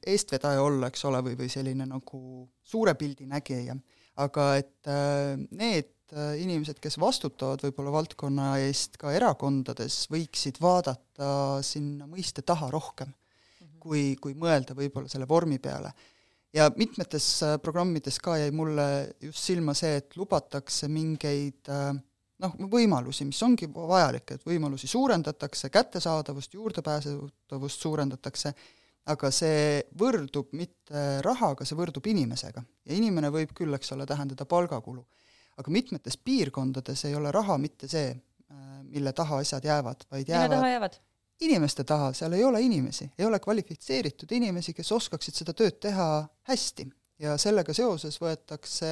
eestvedaja olla, eks ole, või, või selline nagu suure pildi nägija. aga et äh, need äh, inimesed, kes vastutavad võib-olla valdkonna eest ka erakondades, võiksid vaadata sinna mõiste taha rohkem -hmm. kui, kui mõelda võib-olla selle vormi peale. ja mitmetes äh, programmides ka jäi mulle just silma see, et lubatakse mingeid äh, noh, võimalusi, mis ongi vajalik, et võimalusi suurendatakse, kättesaadavust, juurdepääsetavust suurendatakse, aga see võrdub mitte rahaga, see võrdub inimesega. ja inimene võib küll, eks ole, tähendada palgakulu. aga mitmetes piirkondades ei ole raha mitte see, mille taha asjad jäävad, vaid jäävad mille taha jäävad? inimeste taha, seal ei ole inimesi, ei ole kvalifitseeritud inimesi, kes oskaksid seda tööd teha hästi. ja sellega seoses võetakse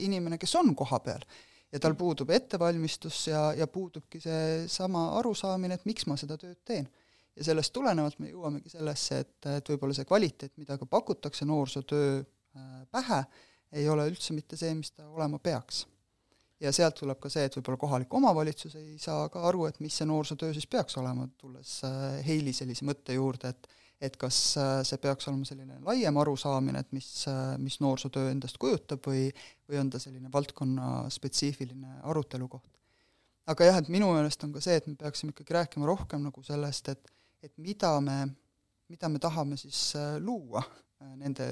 inimene, kes on kohapeal ja tal puudub ettevalmistus ja, ja puudubki seesama arusaamine, et miks ma seda tööd teen. ja sellest tulenevalt me jõuamegi sellesse, et, et võib-olla see kvaliteet, mida ka pakutakse noorsootöö äh, pähe, ei ole üldse mitte see, mis ta olema peaks. ja sealt tuleb ka see, et võib-olla kohalik omavalitsus ei saa ka aru, et mis see noorsootöö siis peaks olema, tulles äh, Heili sellise mõtte juurde, et et kas äh, see peaks olema selline laiem arusaamine, et mis, äh, mis noorsootöö endast kujutab või, või on ta selline valdkonna spetsiifiline arutelu koht. aga jah, et minu meelest on ka see, et me peaksime ikkagi rääkima rohkem nagu sellest, et et mida me, mida me tahame siis äh, luua nende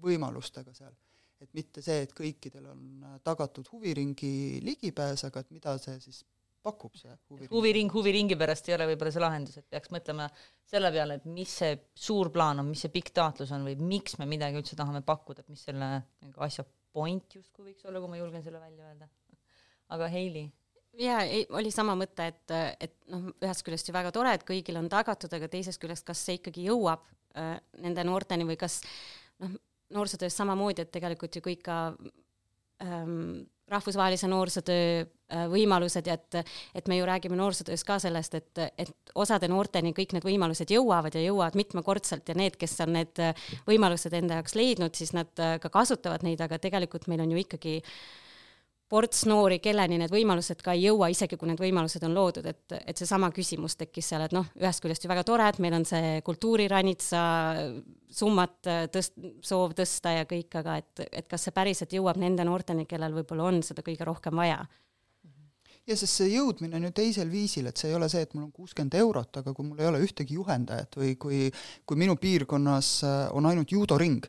võimalustega seal. et mitte see, et kõikidel on tagatud huviringi ligipääs, aga et mida see siis pakub see huviring. huviring huviringi pärast ei ole võib-olla see lahendus, et peaks mõtlema selle peale, et mis see suur plaan on, mis see pikk taotlus on või miks me midagi üldse tahame pakkuda, et mis selle nagu asja point justkui võiks olla, kui ma julgen selle välja öelda. aga Heili? jaa, oli sama mõte, et, et noh, ühest küljest ju väga tore, et kõigil on tagatud, aga teisest küljest, kas see ikkagi jõuab äh, nende noorteni või kas noh, noorsootöös samamoodi, et tegelikult ju kõik ka ähm, rahvusvahelise noorsootöö äh, võimalused ja et, et me ju räägime noorsootöös ka sellest, et, et osade noorteni kõik need võimalused jõuavad ja jõuavad mitmekordselt ja need, kes on need võimalused enda jaoks leidnud, siis nad äh, ka kasutavad neid, aga tegelikult meil on ju ikkagi äh, ports noori, kelleni need võimalused ka ei jõua, isegi kui need võimalused on loodud, et, et seesama küsimus tekkis seal, et noh, ühest küljest ju väga tore, et meil on see kultuuriranitsa summat tõst-, soov tõsta ja kõik, aga et, et kas see päriselt jõuab nende noorteni, kellel võib-olla on seda kõige rohkem vaja? Ja sest see jõudmine on ju teisel viisil, et see ei ole see, et mul on kuuskümmend eurot, aga kui mul ei ole ühtegi juhendajat või kui, kui minu piirkonnas on ainult judoring,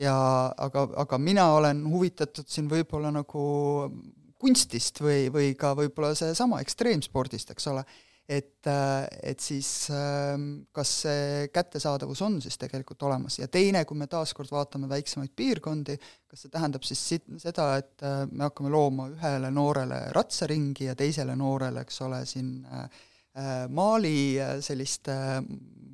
ja aga, aga mina olen huvitatud siin võib-olla nagu kunstist või, või ka võib-olla seesama ekstreemspordist, eks ole, et, et siis kas see kättesaadavus on siis tegelikult olemas. Ja teine, kui me taaskord vaatame väiksemaid piirkondi, kas see tähendab siis sit-, seda, et me hakkame looma ühele noorele ratsaringi ja teisele noorele, eks ole, siin maali sellist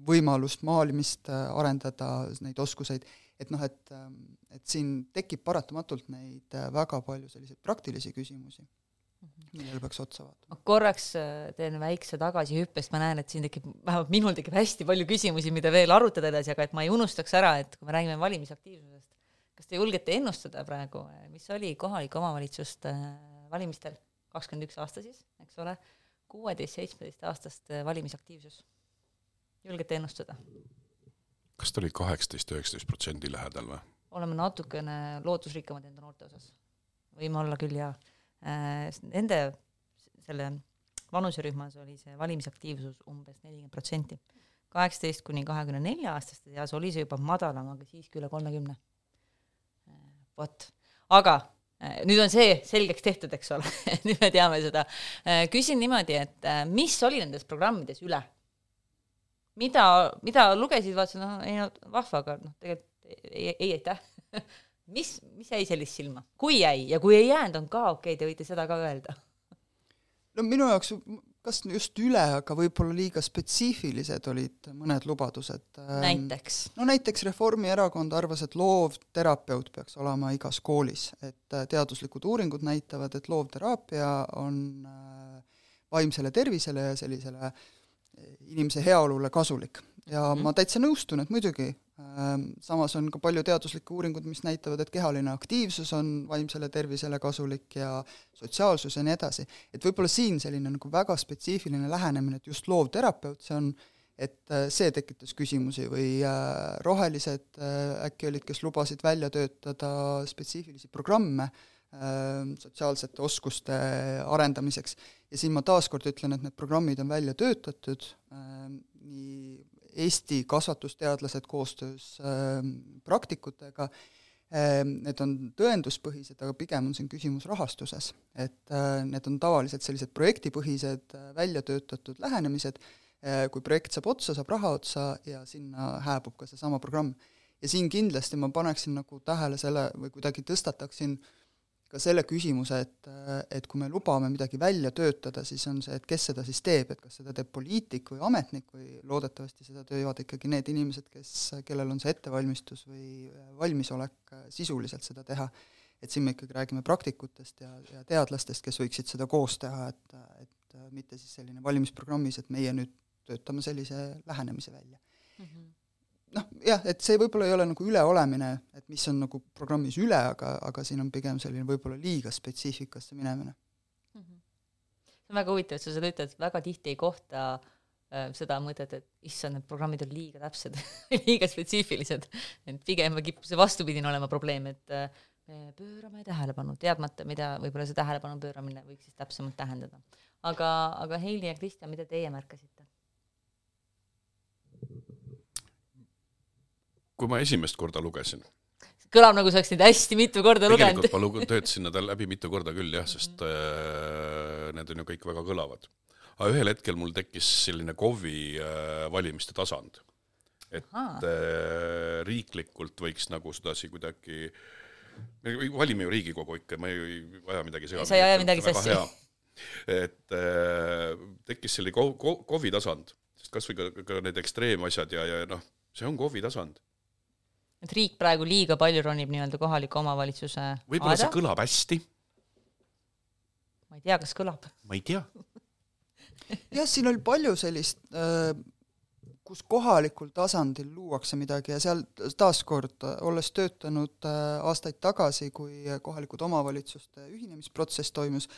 võimalust, maalimist arendada, neid oskuseid et noh, et, ähm, et siin tekib paratamatult neid äh, väga palju selliseid praktilisi küsimusi. millele peaks otsa vaatama. ma korraks äh, teen väikse tagasihüppe, sest ma näen, et siin tekib, vähemalt minul tekib hästi palju küsimusi, mida veel arutada edasi, aga et ma ei unustaks ära, et kui me räägime valimisaktiivsusest, kas te julgete ennustada praegu, mis oli kohalike omavalitsuste valimistel, kakskümmend üks aasta siis, eks ole, kuueteist, seitsmeteist aastaste valimisaktiivsus? julgete ennustada? Kas ta oli kaheksateist, üheksateist protsendi lähedal või? oleme natukene lootusrikkamad enda noorte osas. võime olla küll, jaa. Nende, selle vanuserühmas oli see valimisaktiivsus umbes nelikümmend protsenti. kaheksateist kuni kahekümne nelja aastaste seas oli see juba madalam, aga siiski üle kolmekümne. vot, aga nüüd on see selgeks tehtud, eks ole nüüd me teame seda. küsin niimoodi, et mis oli nendes programmides üle? Mida, mida lugesid, vaatasin, noh, ei no vahva, aga noh, tegelikult ei, ei aitäh mis, mis jäi sellist silma? kui jäi ja kui ei jäänud, on ka okei okay,, te võite seda ka öelda. no minu jaoks kas just üle, aga võib-olla liiga spetsiifilised olid mõned lubadused. Ähm, näiteks? no näiteks Reformierakond arvas, et loovterapeut peaks olema igas koolis, et äh, teaduslikud uuringud näitavad, et loovteraapia on äh, vaimsele tervisele ja sellisele äh, inimese heaolule kasulik. ja mm -hmm. ma täitsa nõustun, et muidugi Ehm, samas on ka palju teaduslikke uuringuid, mis näitavad, et kehaline aktiivsus on vaimsele tervisele kasulik ja sotsiaalsus ja nii edasi. et võib-olla siin selline nagu väga spetsiifiline lähenemine, et just loovterapeut, see on, et äh, see tekitas küsimusi või äh, rohelised äh, äkki olid, kes lubasid välja töötada spetsiifilisi programme ähm, sotsiaalsete oskuste arendamiseks ja siin ma taaskord ütlen, et need programmid on välja töötatud ähm, nii Eesti kasvatusteadlased koostöös äh, praktikutega need on tõenduspõhised, aga pigem on siin küsimus rahastuses. et äh, need on tavaliselt sellised projektipõhised äh, välja töötatud lähenemised äh,, kui projekt saab otsa, saab raha otsa ja sinna hääbub ka seesama programm. ja siin kindlasti ma paneksin nagu tähele selle või kuidagi tõstataksin äh, ka selle küsimuse, et, et kui me lubame midagi välja töötada, siis on see, et kes seda siis teeb, et kas seda teeb poliitik või ametnik või loodetavasti seda teevad ikkagi need inimesed, kes, kellel on see ettevalmistus või valmisolek sisuliselt seda teha. et siin me ikkagi räägime praktikutest ja, ja teadlastest, kes võiksid seda koos teha, et, et mitte siis selline valimisprogrammis, et meie nüüd töötame sellise lähenemise välja mm. -hmm noh, jah, et see võib-olla ei ole nagu üleolemine, et mis on nagu programmis üle, aga, aga siin on pigem selline võib-olla liiga spetsiifikasse minemine mm. -hmm. see on väga huvitav, et sa seda ütled, väga tihti ei kohta äh, seda mõtet, et issand, need programmid on liiga täpsed liiga spetsiifilised. et pigem kipub see vastupidine olema probleem, et äh, me pöörame tähelepanu, teadmata, mida võib-olla see tähelepanu pööramine võiks siis täpsemalt tähendada. aga, aga Heili ja Kristjan, mida teie märkasite? Kui ma esimest korda lugesin. kõlab nagu sa oleksid neid hästi mitu korda lugenud. tegelikult ma töötasin nad läbi mitu korda küll jah, sest äh, need on ju kõik väga kõlavad. aga ühel hetkel mul tekkis selline KOV-i äh, valimiste tasand. et äh, riiklikult võiks nagu sedasi kuidagi me valime ju Riigikogu ikka, ma ei aja midagi segamini. sa ei aja midagi sassi. et äh, tekkis selline KOV-i tasand, sest kas või ka, ka need ekstreemasjad ja, ja noh, see on KOV-i tasand et riik praegu liiga palju ronib nii-öelda kohaliku omavalitsuse võib-olla see kõlab hästi. ma ei tea, kas kõlab. ma ei tea jah, siin oli palju sellist äh, kus kohalikul tasandil luuakse midagi ja seal taaskord, olles töötanud äh, aastaid tagasi, kui kohalikud omavalitsuste ühinemisprotsess toimus,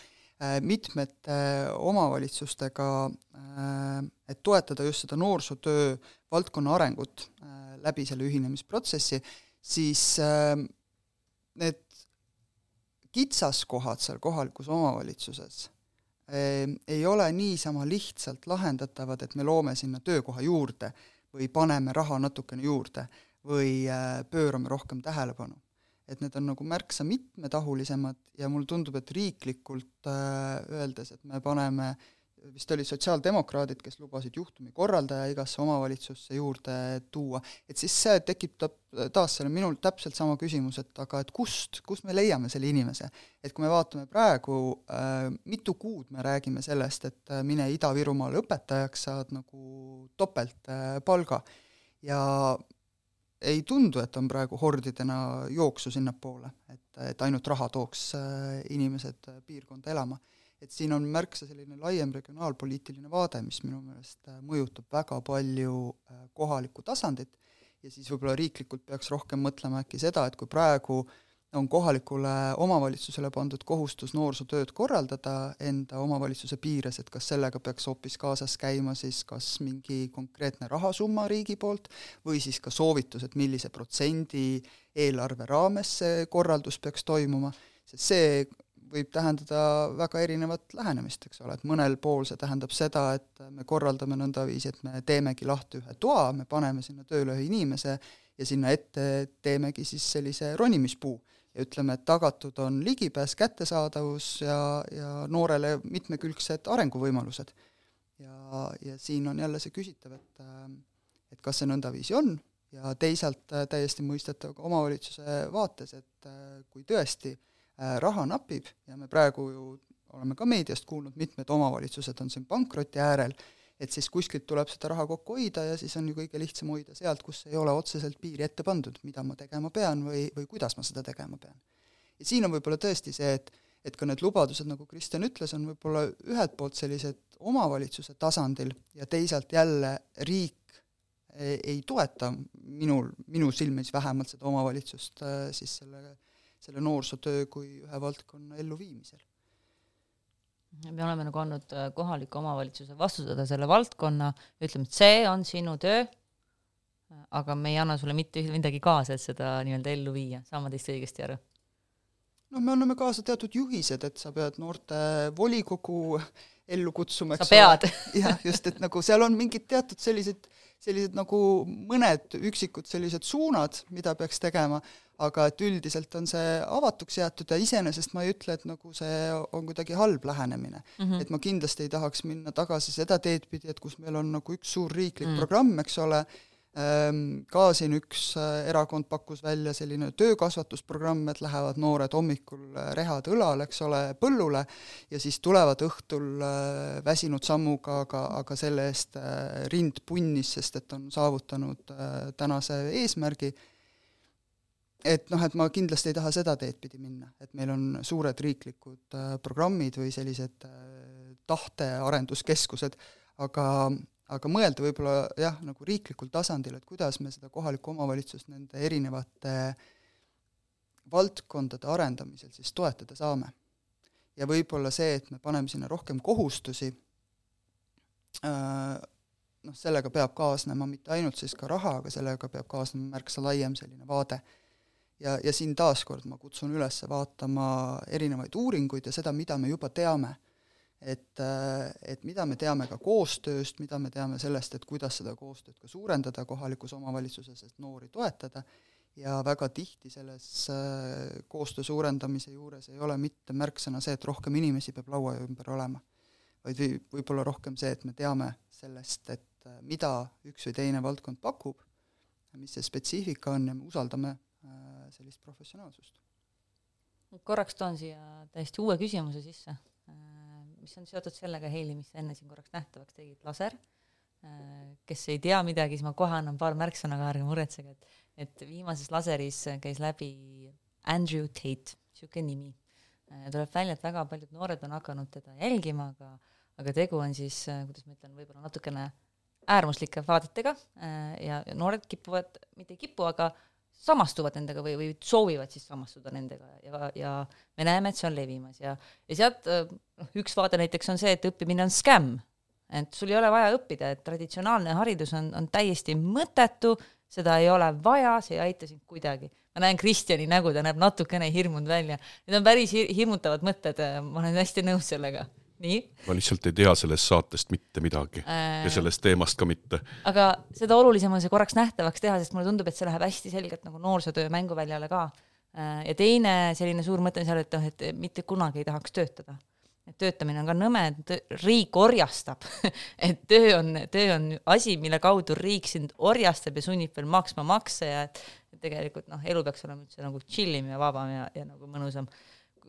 äh, mitmete omavalitsustega, et toetada just seda noorsootöö valdkonna arengut läbi selle ühinemisprotsessi, siis äh, need kitsaskohad seal kohalikus omavalitsuses äh, ei ole niisama lihtsalt lahendatavad, et me loome sinna töökoha juurde või paneme raha natukene juurde või äh, pöörame rohkem tähelepanu. et need on nagu märksa mitmetahulisemad ja mulle tundub, et riiklikult äh, öeldes, et me paneme äh, vist olid sotsiaaldemokraadid, kes lubasid juhtumikorraldaja igasse omavalitsusse juurde tuua, et siis see tekitab taas selle minul täpselt sama küsimus, et aga et kust, kust me leiame selle inimese. et kui me vaatame praegu äh,, mitu kuud me räägime sellest, et äh, mine Ida-Virumaale õpetajaks, saad nagu topeltpalga äh, ja ei tundu, et on praegu hordidena jooksu sinnapoole, et, et ainult raha tooks inimesed piirkonda elama. Et siin on märksa selline laiem regionaalpoliitiline vaade, mis minu meelest mõjutab väga palju kohalikku tasandit. Ja siis võib-olla riiklikult peaks rohkem mõtlema äkki seda, et kui praegu äh, on kohalikule omavalitsusele pandud kohustus noorsootööd korraldada enda omavalitsuse piires, et kas sellega peaks hoopis kaasas käima siis kas mingi konkreetne rahasumma riigi poolt või siis ka soovitus, et millise protsendi eelarve raames see korraldus peaks toimuma, sest see võib tähendada väga erinevat lähenemist, eks ole, et mõnel pool see tähendab seda, et me korraldame nõndaviisi, et me teemegi lahti ühe toa, me paneme sinna tööle ühe inimese ja sinna ette teemegi siis sellise ronimispuu ja ütleme, et tagatud on ligipääs, kättesaadavus ja, ja noorele mitmekülgsed arenguvõimalused. ja, ja siin on jälle see küsitav, et et kas see nõndaviisi on ja teisalt täiesti mõistetav ka omavalitsuse vaates, et kui tõesti äh, raha napib ja me praegu ju oleme ka meediast kuulnud, mitmed omavalitsused on siin pankroti äärel, et siis kuskilt tuleb seda raha kokku hoida ja siis on ju kõige lihtsam hoida sealt, kus ei ole otseselt piiri ette pandud, mida ma tegema pean või, või kuidas ma seda tegema pean. ja siin on võib-olla tõesti see, et et ka need lubadused, nagu Kristjan ütles, on võib-olla ühelt poolt sellised omavalitsuse tasandil ja teisalt jälle riik ei, ei toeta minul, minu silmis vähemalt seda omavalitsust äh, siis selle, selle noorsootöö kui ühe valdkonna elluviimisel me oleme nagu andnud äh, kohaliku omavalitsuse vastutada selle valdkonna, ütleme, et see on sinu töö, aga me ei anna sulle mitte midagi kaasa, et seda nii-öelda ellu viia, saan ma teist õigesti aru? noh, me anname kaasa teatud juhised, et sa pead noorte volikogu ellu kutsuma, eks ole. jah, just, et nagu seal on mingid teatud sellised, sellised nagu mõned üksikud sellised suunad, mida peaks tegema, aga et üldiselt on see avatuks jäetud ja iseenesest ma ei ütle, et nagu see on kuidagi halb lähenemine mm. -hmm. et ma kindlasti ei tahaks minna tagasi seda teed pidi, et kus meil on nagu üks suur riiklik mm. programm, eks ole, ka siin üks äh, erakond pakkus välja selline töökasvatusprogramm, et lähevad noored hommikul äh, rehad õlal, eks ole, põllule ja siis tulevad õhtul äh, väsinud sammuga, aga, aga selle eest rind punnis, sest et on saavutanud tänase eesmärgi. Et noh, et ma kindlasti ei taha seda teed pidi minna, et meil on suured riiklikud programmid või sellised tahtearenduskeskused, aga, aga mõelda võib-olla jah, nagu riiklikul tasandil, et kuidas me seda kohalikku omavalitsust nende erinevate valdkondade arendamisel siis toetada saame. ja võib-olla see, et me paneme sinna rohkem kohustusi äh,, noh, sellega peab kaasnema mitte ainult siis ka raha, aga sellega peab kaasnema märksa laiem selline vaade ja, ja siin taaskord ma kutsun üles vaatama erinevaid uuringuid ja seda, mida me juba teame. Et, et mida me teame ka koostööst, mida me teame sellest, et kuidas seda koostööd ka suurendada kohalikus omavalitsuses, et noori toetada, ja väga tihti selles äh, koostöö suurendamise juures ei ole mitte märksõna see, et rohkem inimesi peab laua ümber olema, vaid või, võib-olla rohkem see, et me teame sellest, et äh, mida üks või teine valdkond pakub, mis see spetsiifika on ja me usaldame Äh, sellist professionaalsust. korraks toon siia täiesti uue küsimuse sisse, äh, mis on seotud sellega, Heili, mis sa enne siin korraks nähtavaks tegid, laser. Äh, kes ei tea midagi, siis ma kohe annan paar märksõna ka, ärge muretsege, et, et viimases laseris käis läbi Andrew Tate, niisugune nimi. tuleb välja, et väga paljud noored on hakanud teda jälgima, aga, aga tegu on siis, kuidas ma ütlen, võib-olla natukene äärmuslike vaadetega ja noored kipuvad, mitte ei kipu, aga samastuvad nendega või, või soovivad siis samastuda nendega ja, ja me näeme, et see on levimas ja, ja sealt noh, üks vaade näiteks on see, et õppimine on skämm. et sul ei ole vaja õppida, et traditsionaalne haridus on, on täiesti mõttetu, seda ei ole vaja, see ei aita sind kuidagi. ma näen Kristjani nägu, ta näeb natukene hirmunud välja. Need on päris hirmutavad mõtted, ma olen hästi nõus sellega nii. ma lihtsalt ei tea sellest saatest mitte midagi äh... ja sellest teemast ka mitte. aga seda olulisem on see korraks nähtavaks teha, sest mulle tundub, et see läheb hästi selgelt nagu noorsootöö mänguväljale ka. Äh, ja teine selline suur mõte on seal, et noh, et mitte kunagi ei tahaks töötada. et töötamine on ka nõme, et riik orjastab et töö on, töö on asi, mille kaudu riik sind orjastab ja sunnib veel maksma makse ja et tegelikult noh, elu peaks olema üldse nagu chill im ja vabam ja, ja nagu mõnusam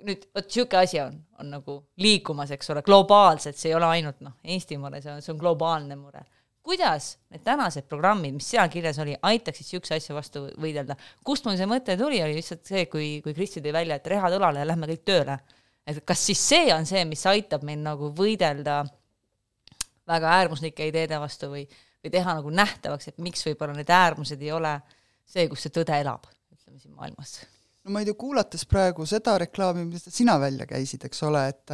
nüüd vot niisugune asi on, on nagu liikumas, eks ole, globaalselt, see ei ole ainult noh, Eesti mure, see on, see on globaalne mure. kuidas need tänased programmid, mis seal kirjas oli, aitaksid niisuguse asja vastu võidelda. kust mul see mõte tuli, oli lihtsalt see, kui, kui Kristi tõi välja, et rehad õlale ja lähme kõik tööle. et kas siis see on see, mis aitab meil nagu võidelda väga äärmuslike ideede vastu või, või teha nagu nähtavaks, et miks võib-olla need äärmused ei ole see, kus see tõde elab, ütleme siin maailmas no ma ei tea, kuulates praegu seda reklaami, mis sina välja käisid, eks ole, et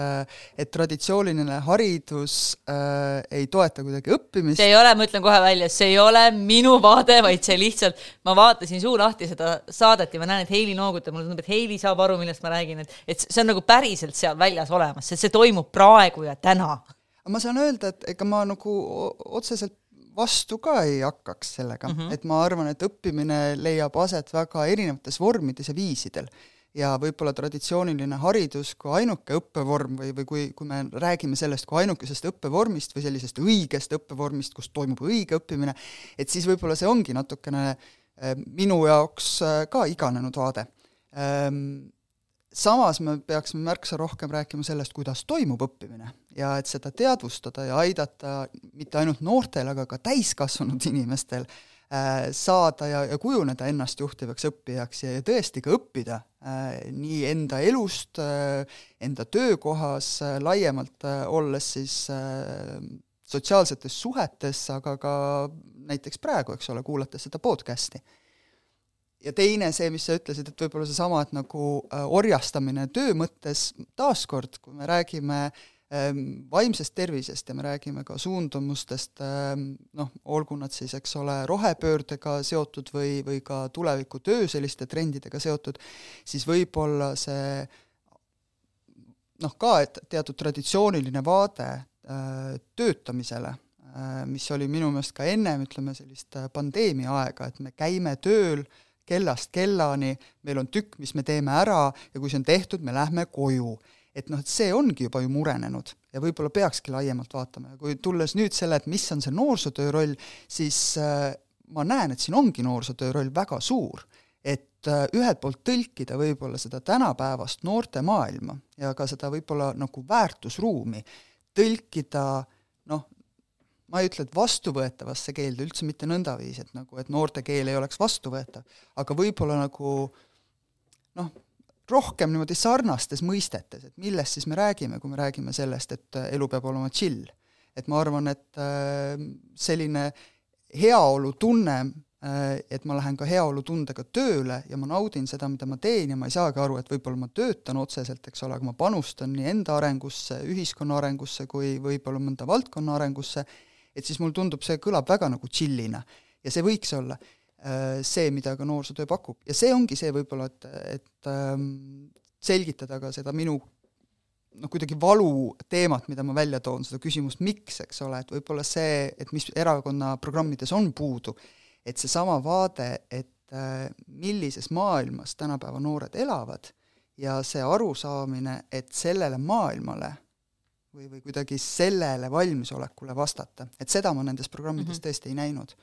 et traditsiooniline haridus äh, ei toeta kuidagi õppimist. see ei ole, ma ütlen kohe välja, see ei ole minu vaade, vaid see lihtsalt, ma vaatasin suu lahti seda saadet ja ma näen, et Heili noogutab, mulle tundub, et Heili saab aru, millest ma räägin, et et see on nagu päriselt seal väljas olemas, sest see toimub praegu ja täna. ma saan öelda, et ega ma nagu otseselt vastu ka ei hakkaks sellega mm, -hmm. et ma arvan, et õppimine leiab aset väga erinevates vormides ja viisidel. ja võib-olla traditsiooniline haridus kui ainuke õppevorm või, või kui, kui me räägime sellest kui ainukesest õppevormist või sellisest õigest õppevormist, kus toimub õige õppimine, et siis võib-olla see ongi natukene eh, minu jaoks eh, ka iganenud vaade ehm, samas me peaksime märksa rohkem rääkima sellest, kuidas toimub õppimine ja et seda teadvustada ja aidata mitte ainult noortel, aga ka täiskasvanud inimestel äh, saada ja, ja kujuneda ennast juhtivaks õppijaks ja, ja tõesti ka õppida äh, nii enda elust äh,, enda töökohas äh,, laiemalt äh, olles siis äh, sotsiaalsetes suhetes, aga ka näiteks praegu, eks ole, kuulates seda podcast'i ja teine, see, mis sa ütlesid, et võib-olla seesama, et nagu äh, orjastamine töö mõttes, taaskord, kui me räägime ähm, vaimsest tervisest ja me räägime ka suundumustest ähm,, noh, olgu nad siis, eks ole, rohepöördega seotud või, või ka tulevikutöö selliste trendidega seotud, siis võib-olla see noh, ka, et teatud traditsiooniline vaade äh, töötamisele äh,, mis oli minu meelest ka ennem, ütleme, sellist pandeemia aega, et me käime tööl äh, kellast kellani, meil on tükk, mis me teeme ära ja kui see on tehtud, me lähme koju. et noh, et see ongi juba ju murenenud ja võib-olla peakski laiemalt vaatama ja kui tulles nüüd selle, et mis on see noorsootöö roll, siis äh, ma näen, et siin ongi noorsootöö roll väga suur. et äh, ühelt poolt tõlkida võib-olla seda tänapäevast noorte maailma ja ka seda võib-olla nagu väärtusruumi, tõlkida noh, ma ei ütle, et vastuvõetavasse keelde, üldse mitte nõndaviisi, et nagu, et noorte keel ei oleks vastuvõetav, aga võib-olla nagu noh, rohkem niimoodi sarnastes mõistetes, et millest siis me räägime, kui me räägime sellest, et elu peab olema chill. et ma arvan, et äh, selline heaolutunne, äh, et ma lähen ka heaolutundega tööle ja ma naudin seda, mida ma teen ja ma ei saagi aru, et võib-olla ma töötan otseselt, eks ole, aga ma panustan nii enda arengusse, ühiskonna arengusse kui võib-olla mõnda valdkonna arengusse, et siis mulle tundub, see kõlab väga nagu chill'ina ja see võiks olla äh, see, mida ka noorsootöö pakub. Ja see ongi see võib-olla, et, et ähm, selgitada ka seda minu noh, kuidagi valu teemat, mida ma välja toon, seda küsimust, miks, eks ole, et võib-olla see, et mis erakonna programmides on puudu, et seesama vaade, et äh, millises maailmas tänapäeva noored elavad ja see arusaamine, et sellele maailmale või, või kuidagi sellele valmisolekule vastata, et seda ma nendes programmides mm -hmm. tõesti ei näinud.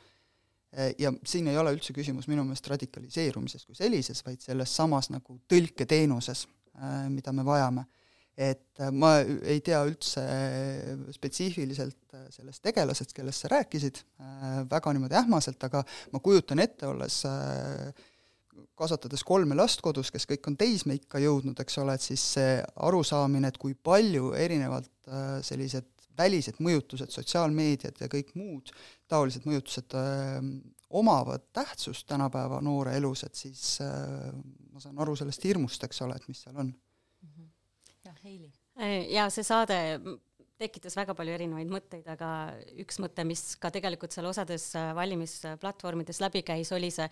E, ja siin ei ole üldse küsimus minu meelest radikaliseerumises kui sellises, vaid selles samas nagu tõlketeenuses, e, mida me vajame. et e, ma ei tea üldse spetsiifiliselt sellest tegelasest, kellest sa rääkisid, väga niimoodi ähmaselt, aga ma kujutan ette, olles äh, kasvatades kolme last kodus, kes kõik on teismeikka jõudnud, eks ole, et siis see arusaamine, et kui palju erinevad äh, sellised välised mõjutused, sotsiaalmeediad ja kõik muud taolised mõjutused öö, äh, omavad tähtsust tänapäeva noore elus, et siis öö, äh, ma saan aru sellest hirmust, eks ole, et mis seal on. Mhm. jah, Heili. ja see saade tekitas väga palju erinevaid mõtteid, aga üks mõte, mis ka tegelikult seal osades äh, valimisplatvormides läbi käis, oli see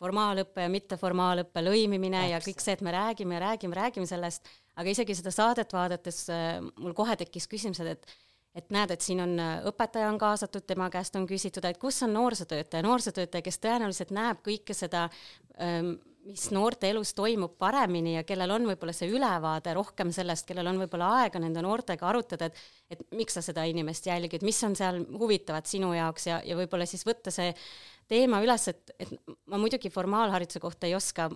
formaalõppe ja mitteformaalõppe lõimimine Täpselt. ja kõik see, et me räägime ja räägime, räägime sellest, aga isegi seda saadet vaadates äh, mul kohe tekkis küsimus, et et näed, et siin on äh, õpetaja on kaasatud, tema käest on küsitud, et kus on noorsootöötaja, noorsootöötaja, kes tõenäoliselt näeb kõike seda ähm, mis noorte elus toimub paremini ja kellel on võib-olla see ülevaade rohkem sellest, kellel on võib-olla aega nende noortega arutada, et et miks sa seda inimest jälgid, mis on seal huvitavat sinu jaoks ja, ja võib-olla siis võtta see teema üles, et, et ma muidugi formaalhariduse kohta ei oska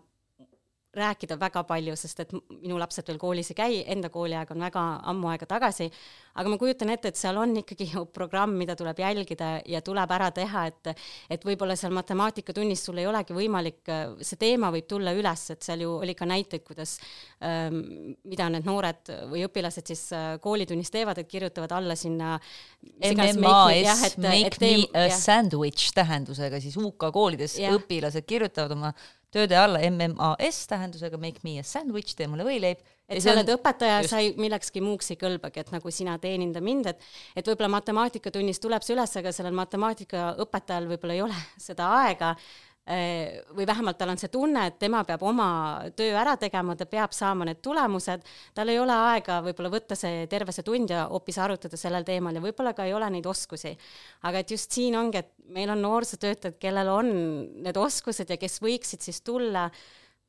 rääkida väga palju, sest et minu lapsed veel koolis ei käi, enda kooliaeg on väga ammu aega tagasi, aga ma kujutan ette, et seal on ikkagi ju programm, mida tuleb jälgida ja tuleb ära teha, et et võib-olla seal matemaatikatunnis sul ei olegi võimalik, see teema võib tulla üles, et seal ju oli ka näiteid, kuidas ähm, mida need noored või õpilased siis äh, koolitunnis teevad, et kirjutavad alla sinna MMAS, make me a sandwich tähendusega siis UK koolides õpilased kirjutavad oma tööde alla MMAS tähendusega make me a sandwich, tee mulle võileib. et sa oled õpetaja, sa ei, millekski muuks ei kõlbagi, et nagu sina teeninda mind, et et võib-olla matemaatikatunnis tuleb see üles, aga sellel matemaatikaõpetajal võib-olla ei ole seda aega või vähemalt tal on see tunne, et tema peab oma töö ära tegema, ta peab saama need tulemused, tal ei ole aega võib-olla võtta see terve see tund ja hoopis arutada sellel teemal ja võib-olla ka ei ole neid oskusi. aga et just siin ongi, et meil on noorsootöötajad, kellel on need oskused ja kes võiksid siis tulla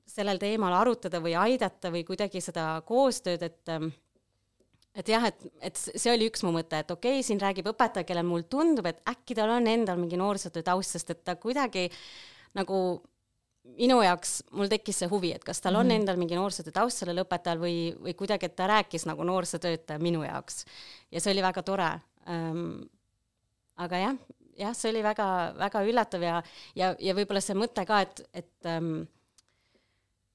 sellel teemal arutada või aidata või kuidagi seda koostööd, et et jah, et, et see oli üks mu mõte, et okei okay,, siin räägib õpetaja, kellel mulle tundub, et äkki tal on endal mingi noorsootöö taust, sest et ta kuidagi äh, nagu minu jaoks, mul tekkis see huvi, et kas tal on mm -hmm. endal mingi noorsootöö taust sellel õpetajal või, või kuidagi, et ta rääkis nagu noorsootöötaja minu jaoks. ja see oli väga tore ähm,. aga jah, jah, see oli väga, väga üllatav ja, ja, ja võib-olla see mõte ka, et, et ähm,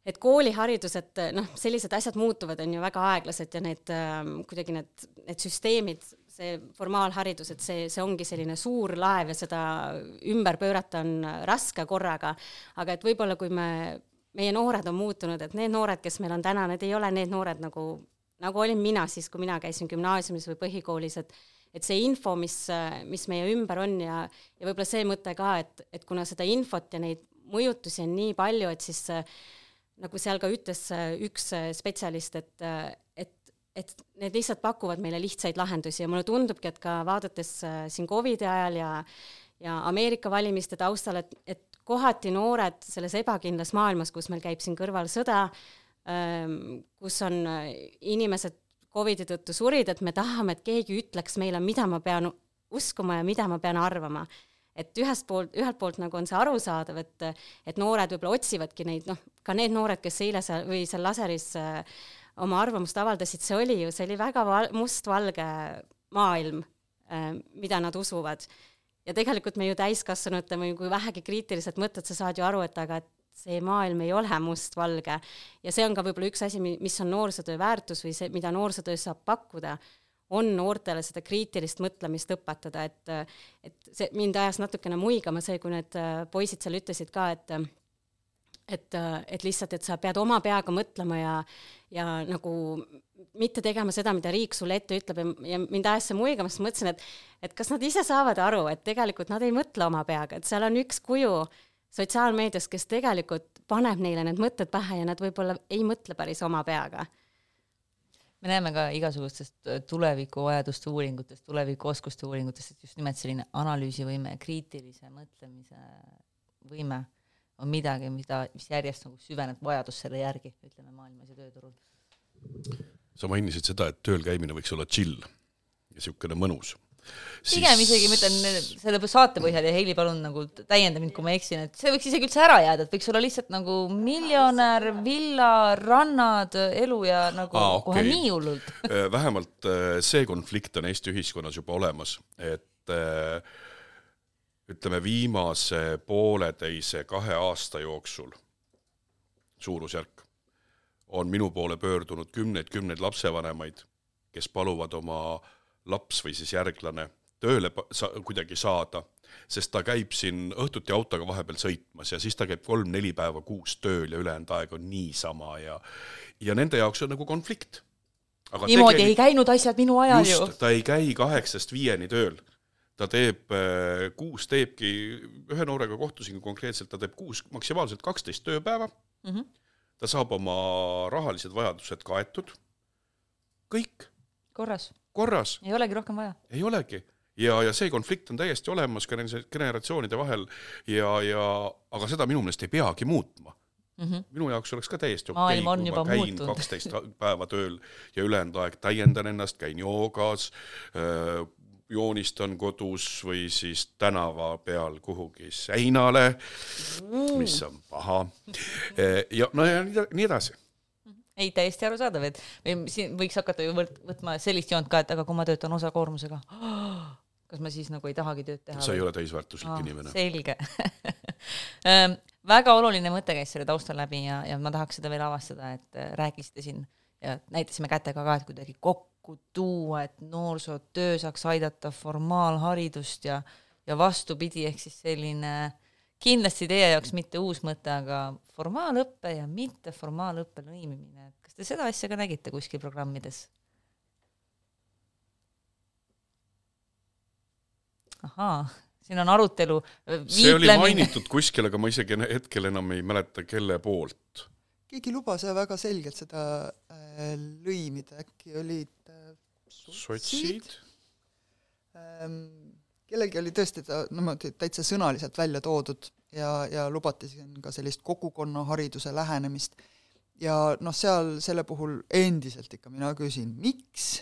et kooliharidus, et noh, sellised asjad muutuvad, on ju väga aeglased ja need ähm, kuidagi need, need süsteemid see formaalharidus, et see, see ongi selline suur laev ja seda ümber pöörata on raske korraga, aga et võib-olla kui me, meie noored on muutunud, et need noored, kes meil on täna, need ei ole need noored nagu, nagu olin mina siis, kui mina käisin gümnaasiumis või põhikoolis, et et see info, mis, mis meie ümber on ja, ja võib-olla see mõte ka, et, et kuna seda infot ja neid mõjutusi on nii palju, et siis nagu seal ka ütles üks spetsialist, et, et et need lihtsalt pakuvad meile lihtsaid lahendusi ja mulle tundubki, et ka vaadates äh, siin Covidi ajal ja ja Ameerika valimiste taustal, et, et kohati noored selles ebakindlas maailmas, kus meil käib siin kõrval sõda, ähm, kus on äh, inimesed Covidi tõttu surid, et me tahame, et keegi ütleks meile, mida ma pean uskuma ja mida ma pean arvama. et ühest poolt, ühelt poolt nagu on see arusaadav, et, et noored võib-olla otsivadki neid, noh, ka need noored, kes eile seal või seal laseris äh, oma arvamust avaldasid, see oli ju, see oli väga val-, mustvalge maailm, äh, mida nad usuvad. ja tegelikult me ju täiskasvanutena, kui vähegi kriitiliselt mõtled, sa saad ju aru, et aga et see maailm ei ole mustvalge. ja see on ka võib-olla üks asi, mis on noorsootöö väärtus või see, mida noorsootöös saab pakkuda, on noortele seda kriitilist mõtlemist õpetada, et et see mind ajas natukene muigama see, kui need äh, poisid seal ütlesid ka, et et, et lihtsalt, et sa pead oma peaga mõtlema ja, ja nagu mitte tegema seda, mida riik sulle ette ütleb ja, ja mind ajas see muigama, sest mõtlesin, et, et kas nad ise saavad aru, et tegelikult nad ei mõtle oma peaga, et seal on üks kuju sotsiaalmeedias, kes tegelikult paneb neile need mõtted pähe ja nad võib-olla ei mõtle päris oma peaga. Me näeme ka igasugustest tulevikuvajaduste uuringutest, tulevikuoskuste uuringutest, et just nimelt selline analüüsivõime kriitilise mõtlemise võime on midagi, mida, mis järjest nagu süveneb vajadus selle järgi, ütleme maailmas ja tööturul. sa mainisid seda, et tööl käimine võiks olla chill ja niisugune mõnus siis... pigem isegi ma ütlen selle saate põhjal ja Heili, palun nagu täienda mind, kui ma eksin, et see võiks isegi üldse ära jääda, et võiks olla lihtsalt nagu miljonär, villa, rannad, elu ja nagu Aa, okay. kohe nii hullult äh, vähemalt äh, see konflikt on Eesti ühiskonnas juba olemas, et äh, ütleme, viimase pooleteise, kahe aasta jooksul, suurusjärk, on minu poole pöördunud kümneid-kümneid lapsevanemaid, kes paluvad oma laps või siis järglane tööle sa-, kuidagi saada, sest ta käib siin õhtuti autoga vahepeal sõitmas ja siis ta käib kolm-neli päeva kuus tööl ja ülejäänud aeg on niisama ja ja nende jaoks on nagu konflikt. niimoodi ei käinud asjad minu ajal just, ju. ta ei käi kaheksast viieni tööl ta teeb, äh, kuus teebki, ühe noorega kohtusin konkreetselt, ta teeb kuus, maksimaalselt kaksteist tööpäeva mm, -hmm. ta saab oma rahalised vajadused kaetud, kõik. korras. korras. ei olegi rohkem vaja. ei olegi. ja, ja see konflikt on täiesti olemas ka nende generatsioonide vahel ja, ja aga seda minu meelest ei peagi muutma Mm -hmm. minu jaoks oleks ka täiesti okei okay,, kui ma käin kaksteist päeva tööl ja ülejäänud aeg täiendan ennast, käin joogas, äh, joonistan kodus või siis tänava peal kuhugi seinale, mis on paha. ja no ja nii edasi ei, täiesti arusaadav, et siin võiks hakata ju võt-, võtma sellist joont ka, et aga kui ma töötan osakoormusega, kas ma siis nagu ei tahagi tööd teha? sa ei ole täisväärtuslik ah, inimene. selge ehm, väga oluline mõte käis selle taustal läbi ja, ja ma tahaks seda veel avastada, et äh, rääkisite siin ja näitasime kätega ka, et kuidagi kokku tuua, et noorsootöö saaks aidata formaalharidust ja ja vastupidi, ehk siis selline kindlasti teie jaoks mitte uus mõte, aga formaalõppe ja mitteformaalõppe lõimimine, et kas te seda asja ka nägite kuskil programmides? ahaa, siin on arutelu. see oli mainitud kuskil, aga ma isegi hetkel enam ei mäleta, kelle poolt. Keegi lubas väga selgelt seda äh, lõimida, äkki olid äh, sotsid? Ähm, kellelgi oli tõesti ta niimoodi täitsa sõnaliselt välja toodud ja, ja lubati siin ka sellist kogukonnahariduse lähenemist. Ja noh, seal selle puhul endiselt ikka mina küsin, miks,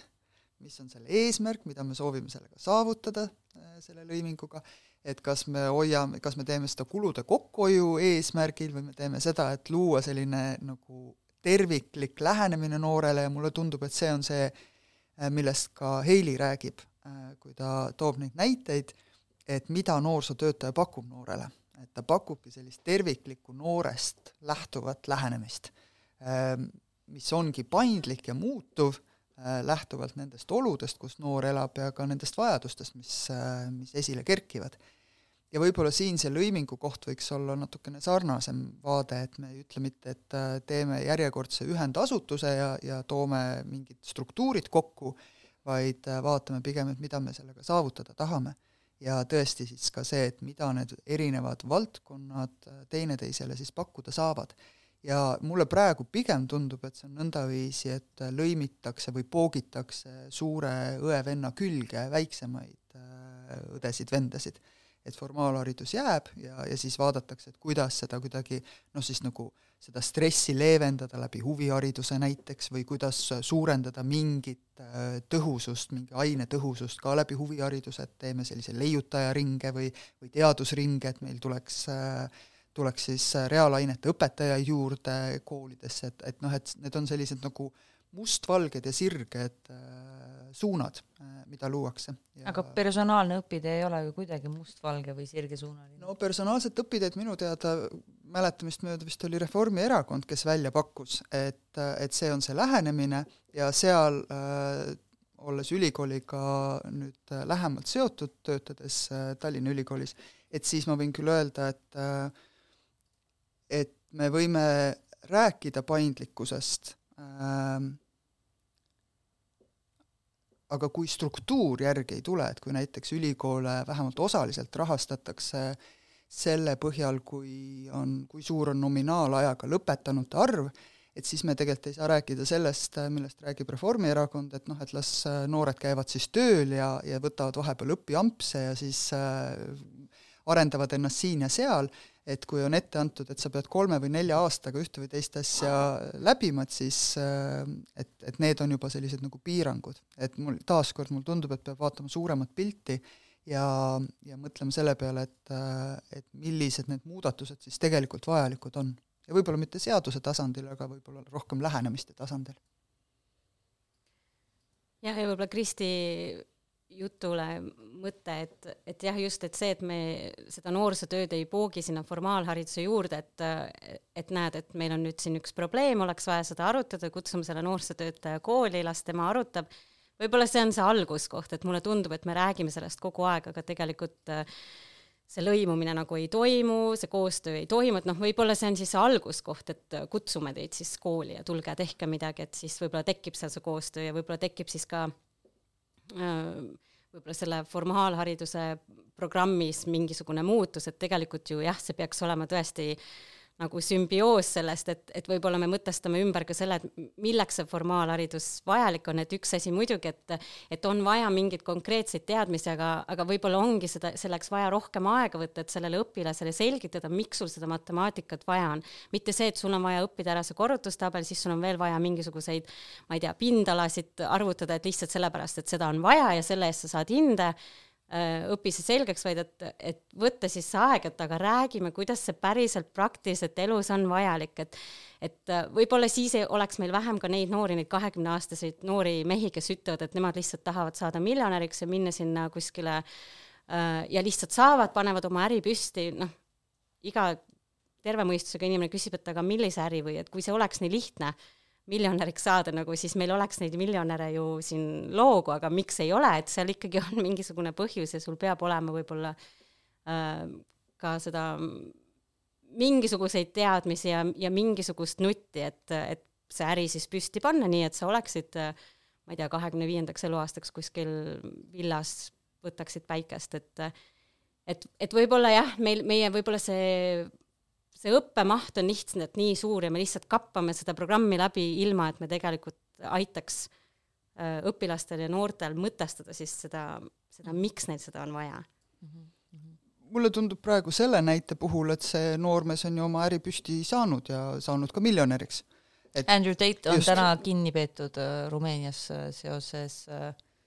mis on selle eesmärk, mida me soovime sellega saavutada, äh, selle lõiminguga, et kas me hoiame, kas me teeme seda kulude kokkuhoiu eesmärgil või me teeme seda, et luua selline nagu terviklik lähenemine noorele ja mulle tundub, et see on see, äh, millest ka Heili räägib, äh, kui ta toob neid näiteid, et mida noorsootöötaja pakub noorele. et ta pakubki sellist terviklikku noorest lähtuvat lähenemist, mis ongi paindlik ja muutuv lähtuvalt nendest oludest, kus noor elab ja ka nendest vajadustest, mis, äh, mis esile kerkivad. ja võib-olla siin see lõimingu koht võiks olla natukene sarnasem vaade, et me ei ütle mitte, et äh, teeme järjekordse ühendasutuse ja, ja toome mingid struktuurid kokku, vaid vaatame pigem, et mida me sellega saavutada tahame. ja tõesti siis ka see, et mida need erinevad valdkonnad teineteisele siis pakkuda saavad ja mulle praegu pigem tundub, et see on nõndaviisi, et lõimitakse või poogitakse suure õe-venna külge väiksemaid äh, õdesid-vendasid. et formaalharidus jääb ja, ja siis vaadatakse, et kuidas seda kuidagi noh, siis nagu seda stressi leevendada läbi huvihariduse näiteks või kuidas suurendada mingit äh, tõhusust, mingi aine tõhusust ka läbi huvihariduse, et teeme sellise leiutajaringe või, või teadusringe, et meil tuleks äh, tuleks siis äh, reaalainete õpetajaid juurde koolidesse, et, et noh, et need on sellised nagu mustvalged ja sirged äh, suunad äh,, mida luuakse. aga personaalne õpitee ei ole ju kuidagi mustvalge või sirgesuunaline? no personaalset õpiteed minu teada mäletamist mööda vist oli Reformierakond, kes välja pakkus, et, et see on see lähenemine ja seal äh, olles ülikooliga nüüd äh, lähemalt seotud, töötades Tallinna Ülikoolis, et siis ma võin küll öelda, et äh, et me võime rääkida paindlikkusest ähm,, aga kui struktuur järgi ei tule, et kui näiteks ülikoole vähemalt osaliselt rahastatakse selle põhjal, kui on, kui suur on nominaalajaga lõpetanute arv, et siis me tegelikult ei saa rääkida sellest, millest räägib Reformierakond, et noh, et las noored käivad siis tööl ja, ja võtavad vahepeal õpiampse ja siis äh, arendavad ennast siin ja seal et kui on ette antud, et sa pead kolme või nelja aastaga ühte või teist asja läbima, et siis äh, et, et need on juba sellised nagu piirangud. et mul, taaskord mulle tundub, et peab vaatama suuremat pilti ja, ja mõtlema selle peale, et, äh, et millised need muudatused siis tegelikult vajalikud on. ja võib-olla mitte seaduse tasandil, aga võib-olla rohkem lähenemiste tasandil. jah, ja võib-olla Kristi jutule mõte, et, et jah, just, et see, et me seda noorsootööd ei poogi sinna formaalhariduse juurde, et, et näed, et meil on nüüd siin üks probleem, oleks vaja seda arutada, kutsume selle noorsootöötaja kooli, las tema arutab. võib-olla see on see alguskoht, et mulle tundub, et me räägime sellest kogu aeg, aga tegelikult see lõimumine nagu ei toimu, see koostöö ei toimu, et noh, võib-olla see on siis see alguskoht, et kutsume teid siis kooli ja tulge tehke midagi, et siis võib-olla tekib seal see koostöö ja võib-olla tekib siis ka Äh, võib-olla selle formaalhariduse programmis mingisugune muutus, et tegelikult ju jah, see peaks olema tõesti nagu sümbioos sellest, et, et võib-olla me mõtestame ümber ka selle, et milleks see formaalharidus vajalik on, et üks asi muidugi, et et on vaja mingeid konkreetseid teadmisi, aga, aga võib-olla ongi seda, selleks vaja rohkem aega võtta, et sellele õpilasele selgitada, miks sul seda matemaatikat vaja on. mitte see, et sul on vaja õppida ära see korrutustabel, siis sul on veel vaja mingisuguseid, ma ei tea, pindalasid arvutada, et lihtsalt sellepärast, et seda on vaja ja selle eest sa saad hinde õpi see selgeks, vaid et, et võtta siis see aeg, et aga räägime, kuidas see päriselt praktiliselt elus on vajalik, et et äh, võib-olla siis oleks meil vähem ka neid noori, neid kahekümneaastaseid noori mehi, kes ütlevad, et nemad lihtsalt tahavad saada miljonäriks ja minna sinna kuskile äh, ja lihtsalt saavad, panevad oma äri püsti, noh, iga terve mõistusega inimene küsib, et aga millise äri või et kui see oleks nii lihtne miljonäriks saada, nagu siis meil oleks neid miljonäre ju siin loogu, aga miks ei ole, et seal ikkagi on mingisugune põhjus ja sul peab olema võib-olla äh, ka seda mingisuguseid teadmisi ja, ja mingisugust nutti, et, et see äri siis püsti panna, nii et sa oleksid ma ei tea, kahekümne viiendaks eluaastaks kuskil villas võtaksid päikest, et et, et võib-olla jah, meil, meie võib-olla see see õppemaht on lihtsalt nii suur ja me lihtsalt kappame seda programmi läbi, ilma et me tegelikult aitaks äh, õpilastel ja noortel mõtestada siis seda, seda, miks neil seda on vaja mm. -hmm mulle tundub praegu selle näite puhul, et see noormees on ju oma äri püsti saanud ja saanud ka miljonäriks. Andrew Tate on just. täna kinni peetud äh, Rumeenias äh, seoses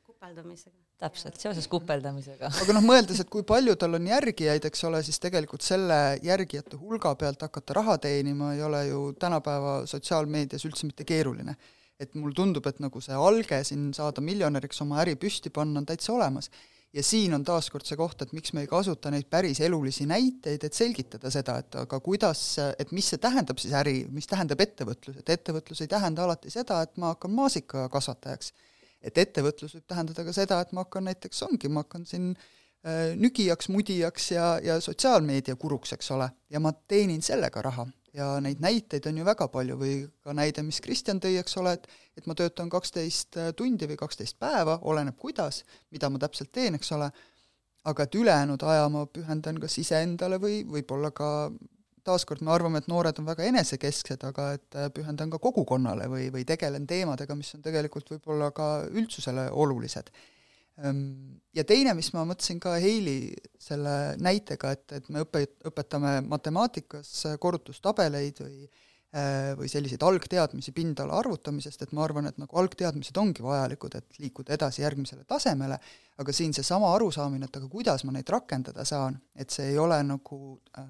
kupeldamisega täpselt, seoses kupeldamisega. aga noh, mõeldes, et kui palju tal on järgijaid, eks ole, siis tegelikult selle järgijate hulga pealt hakata raha teenima ei ole ju tänapäeva sotsiaalmeedias üldse mitte keeruline. et mulle tundub, et nagu see alge siin saada miljonäriks, oma äri püsti panna, on täitsa olemas. ja siin on taaskord see koht, et miks me ei kasuta neid päris elulisi näiteid, et selgitada seda, et aga kuidas, et mis see tähendab siis äri, mis tähendab ettevõtlus, et ettevõtlus ei tähenda alati seda, et ma hakkan maasikakasvatajaks et ettevõtlus võib tähendada ka seda, et ma hakkan näiteks, ongi, ma hakkan siin äh, nügijaks, mudijaks ja, ja sotsiaalmeedia kuruks, eks ole, ja ma teenin sellega raha. ja neid näiteid on ju väga palju või ka näide, mis Kristjan tõi, eks ole, et et ma töötan kaksteist äh, tundi või kaksteist päeva, oleneb kuidas, mida ma täpselt teen, eks ole, aga et ülejäänud aja ma pühendan kas iseendale või võib-olla ka taaskord me arvame, et noored on väga enesekesksed, aga et äh, pühendan ka kogukonnale või, või tegelen teemadega, mis on tegelikult võib-olla ka üldsusele olulised. Ehm, ja teine, mis ma mõtlesin ka Heili selle näitega, et, et me õpe-, õpetame matemaatikas korrutustabeleid või või selliseid algteadmisi pindala arvutamisest, et ma arvan, et nagu algteadmised ongi vajalikud, et liikuda edasi järgmisele tasemele, aga siin seesama arusaamine, et aga kuidas ma neid rakendada saan, et see ei ole nagu äh,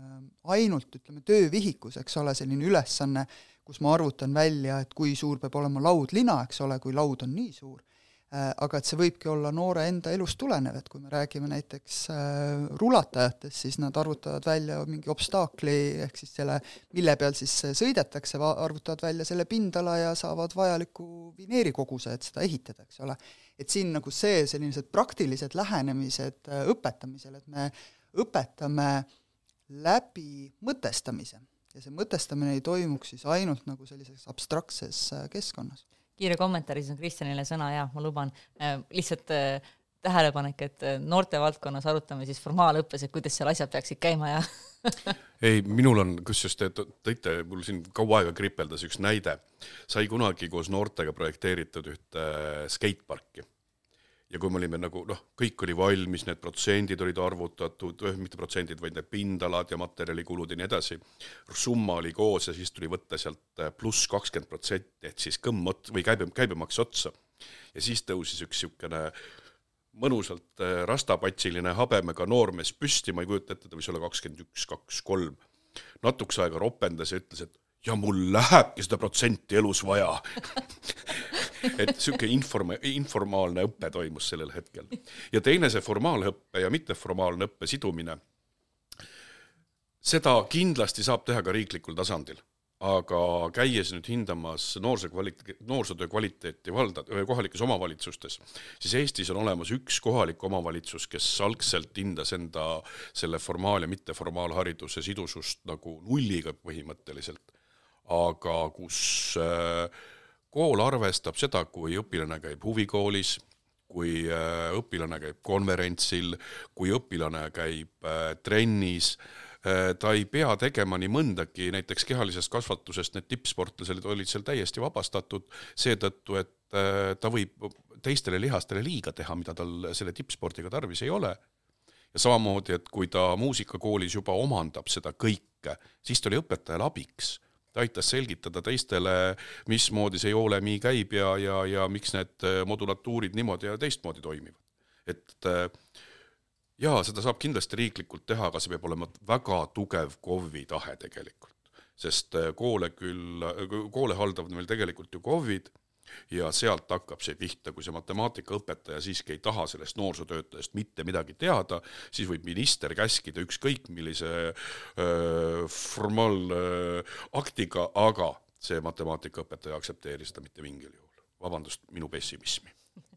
ainult ütleme, töövihikus, eks ole, selline ülesanne, kus ma arvutan välja, et kui suur peab olema laudlina, eks ole, kui laud on nii suur Äh, aga et see võibki olla noore enda elust tulenev, et kui me räägime näiteks äh, rulatajatest, siis nad arvutavad välja mingi obstaakli, ehk siis selle, mille peal siis sõidetakse, arvutavad välja selle pindala ja saavad vajaliku vineerikoguse, et seda ehitada, eks ole. et siin nagu see, sellised praktilised lähenemised äh, õpetamisel, et me õpetame läbi mõtestamise ja see mõtestamine ei toimuks siis ainult nagu sellises abstraktses keskkonnas kiire kommentaar, siis on Kristjanile sõna ja ma luban. Äh, lihtsalt äh, tähelepanek, et äh, noortevaldkonnas arutame siis formaalõppes, et kuidas seal asjad peaksid käima ja ei, minul on, kusjuures te tõite mul siin kaua aega kripeldas üks näide. sai kunagi koos noortega projekteeritud ühte skateparki ja kui me olime nagu noh, kõik oli valmis, need protsendid olid arvutatud, mitte protsendid, vaid need pindalad ja materjalikulud ja nii edasi, summa oli koos ja siis tuli võtta sealt äh, pluss kakskümmend protsenti, et siis kõmm ot- või käibe, käibemaks otsa. ja siis tõusis üks niisugune mõnusalt äh, rastapatsiline habemega noormees püsti, ma ei kujuta ette, ta võis olla kakskümmend üks, kaks, kolm. natukese aega ropendas ja ütles, et ja mul lähebki seda protsenti elus vaja et niisugune inform-, informaalne õpe toimus sellel hetkel. ja teine, see formaalõppe ja mitteformaalne õppe sidumine, seda kindlasti saab teha ka riiklikul tasandil aga käies nüüd hindamas noorsoo kvaliteet, noorsootöö kvaliteeti valda, kohalikes omavalitsustes, siis Eestis on olemas üks kohalik omavalitsus, kes algselt hindas enda selle formaal- ja mitteformaalhariduse sidusust nagu nulliga põhimõtteliselt, aga kus äh, kool arvestab seda, kui õpilane käib huvikoolis, kui äh, õpilane käib konverentsil, kui õpilane käib äh, trennis, ta ei pea tegema nii mõndagi, näiteks kehalisest kasvatusest need tippsportlased olid seal täiesti vabastatud seetõttu, et ta võib teistele lihastele liiga teha, mida tal selle tippspordiga tarvis ei ole. ja samamoodi, et kui ta muusikakoolis juba omandab seda kõike, siis ta oli õpetajale abiks ta aitas selgitada teistele, mismoodi see joolemi käib ja, ja, ja miks need modulatuurid niimoodi ja teistmoodi toimivad. et äh, jaa, seda saab kindlasti riiklikult teha, aga see peab olema väga tugev KOV-i tahe tegelikult. sest äh, koole küll, koole haldavad meil tegelikult ju KOV-id ja sealt hakkab see pihta, kui see matemaatikaõpetaja siiski ei taha sellest noorsootöötajast mitte midagi teada, siis võib minister käskida ükskõik millise äh, formaalaktiga äh,, aga see matemaatikaõpetaja ei aktsepteeri seda mitte mingil juhul. vabandust minu pessimismi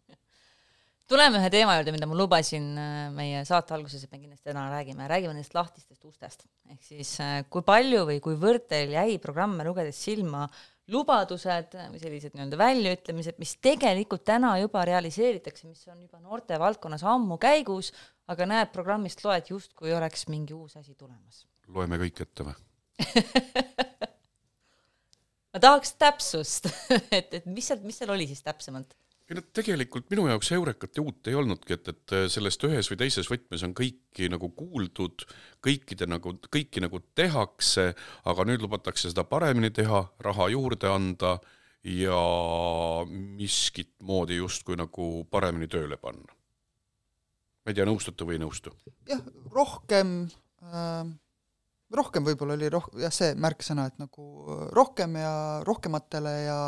tuleme ühe teema juurde, mida ma lubasin äh, meie saate alguses, et me kindlasti täna räägime, räägime nendest lahtistest ustest. ehk siis äh, kui palju või kuivõrd teil jäi programme lugedes silma lubadused või sellised nii-öelda väljaütlemised, mis tegelikult täna juba realiseeritakse, mis on juba noorte valdkonnas ammu käigus, aga näed, programmist loed justkui oleks mingi uus asi tulemas. loeme kõik ette või ma tahaks täpsust et, et mis seal, mis seal oli siis täpsemalt? Ei no tegelikult minu jaoks Eurekat ja uut ei olnudki, et, et sellest ühes või teises võtmes on kõiki nagu kuuldud, kõikide nagu, kõiki nagu tehakse, aga nüüd lubatakse seda paremini teha, raha juurde anda ja miskit moodi justkui nagu paremini tööle panna. ma ei tea, nõustute või ei nõustu? jah, rohkem äh, rohkem võib-olla oli roh-, jah, see märksõna, et nagu rohkem ja rohkematele ja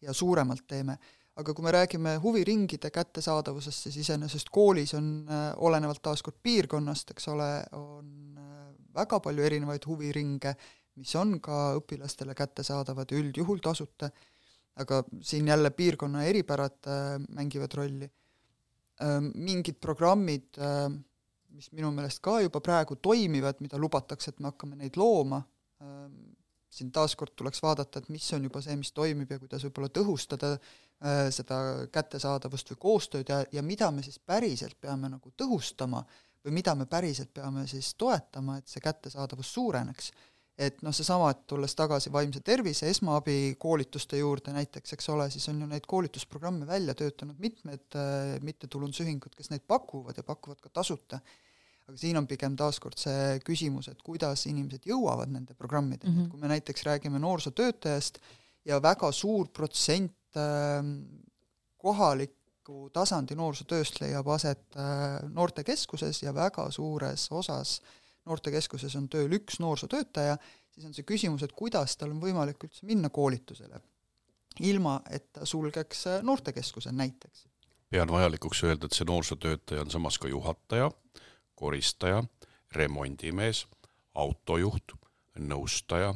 ja suuremalt teeme aga kui me räägime huviringide kättesaadavusest, siis iseenesest koolis on äh, olenevalt taaskord piirkonnast, eks ole, on äh, väga palju erinevaid huviringe, mis on ka õpilastele kättesaadavad üldjuhul tasuta, aga siin jälle piirkonna eripärad äh, mängivad rolli. Mingid programmid, mis minu meelest ka juba praegu toimivad, mida lubatakse, et me hakkame neid looma, siin taaskord tuleks vaadata, et mis on juba see, mis toimib ja kuidas võib-olla tõhustada Äh, seda kättesaadavust või koostööd ja, ja mida me siis päriselt peame nagu tõhustama või mida me päriselt peame siis toetama, et see kättesaadavus suureneks. et noh, seesama, et tulles tagasi vaimse tervise esmaabikoolituste juurde näiteks, eks ole, siis on ju neid koolitusprogramme välja töötanud mitmed äh, mittetulundusühingud, kes neid pakuvad ja pakuvad ka tasuta. Aga siin on pigem taaskord see küsimus, et kuidas inimesed jõuavad nende programmideni mm, -hmm. et kui me näiteks räägime noorsootöötajast ja väga suur protsent Ähm, kohaliku tasandi noorsootööst leiab aset äh, noortekeskuses ja väga suures osas noortekeskuses on tööl üks noorsootöötaja, siis on see küsimus, et kuidas tal on võimalik üldse minna koolitusele, ilma et ta sulgeks äh, noortekeskuse näiteks. pean vajalikuks öelda, et see noorsootöötaja on samas ka juhataja, koristaja, remondimees, autojuht, nõustaja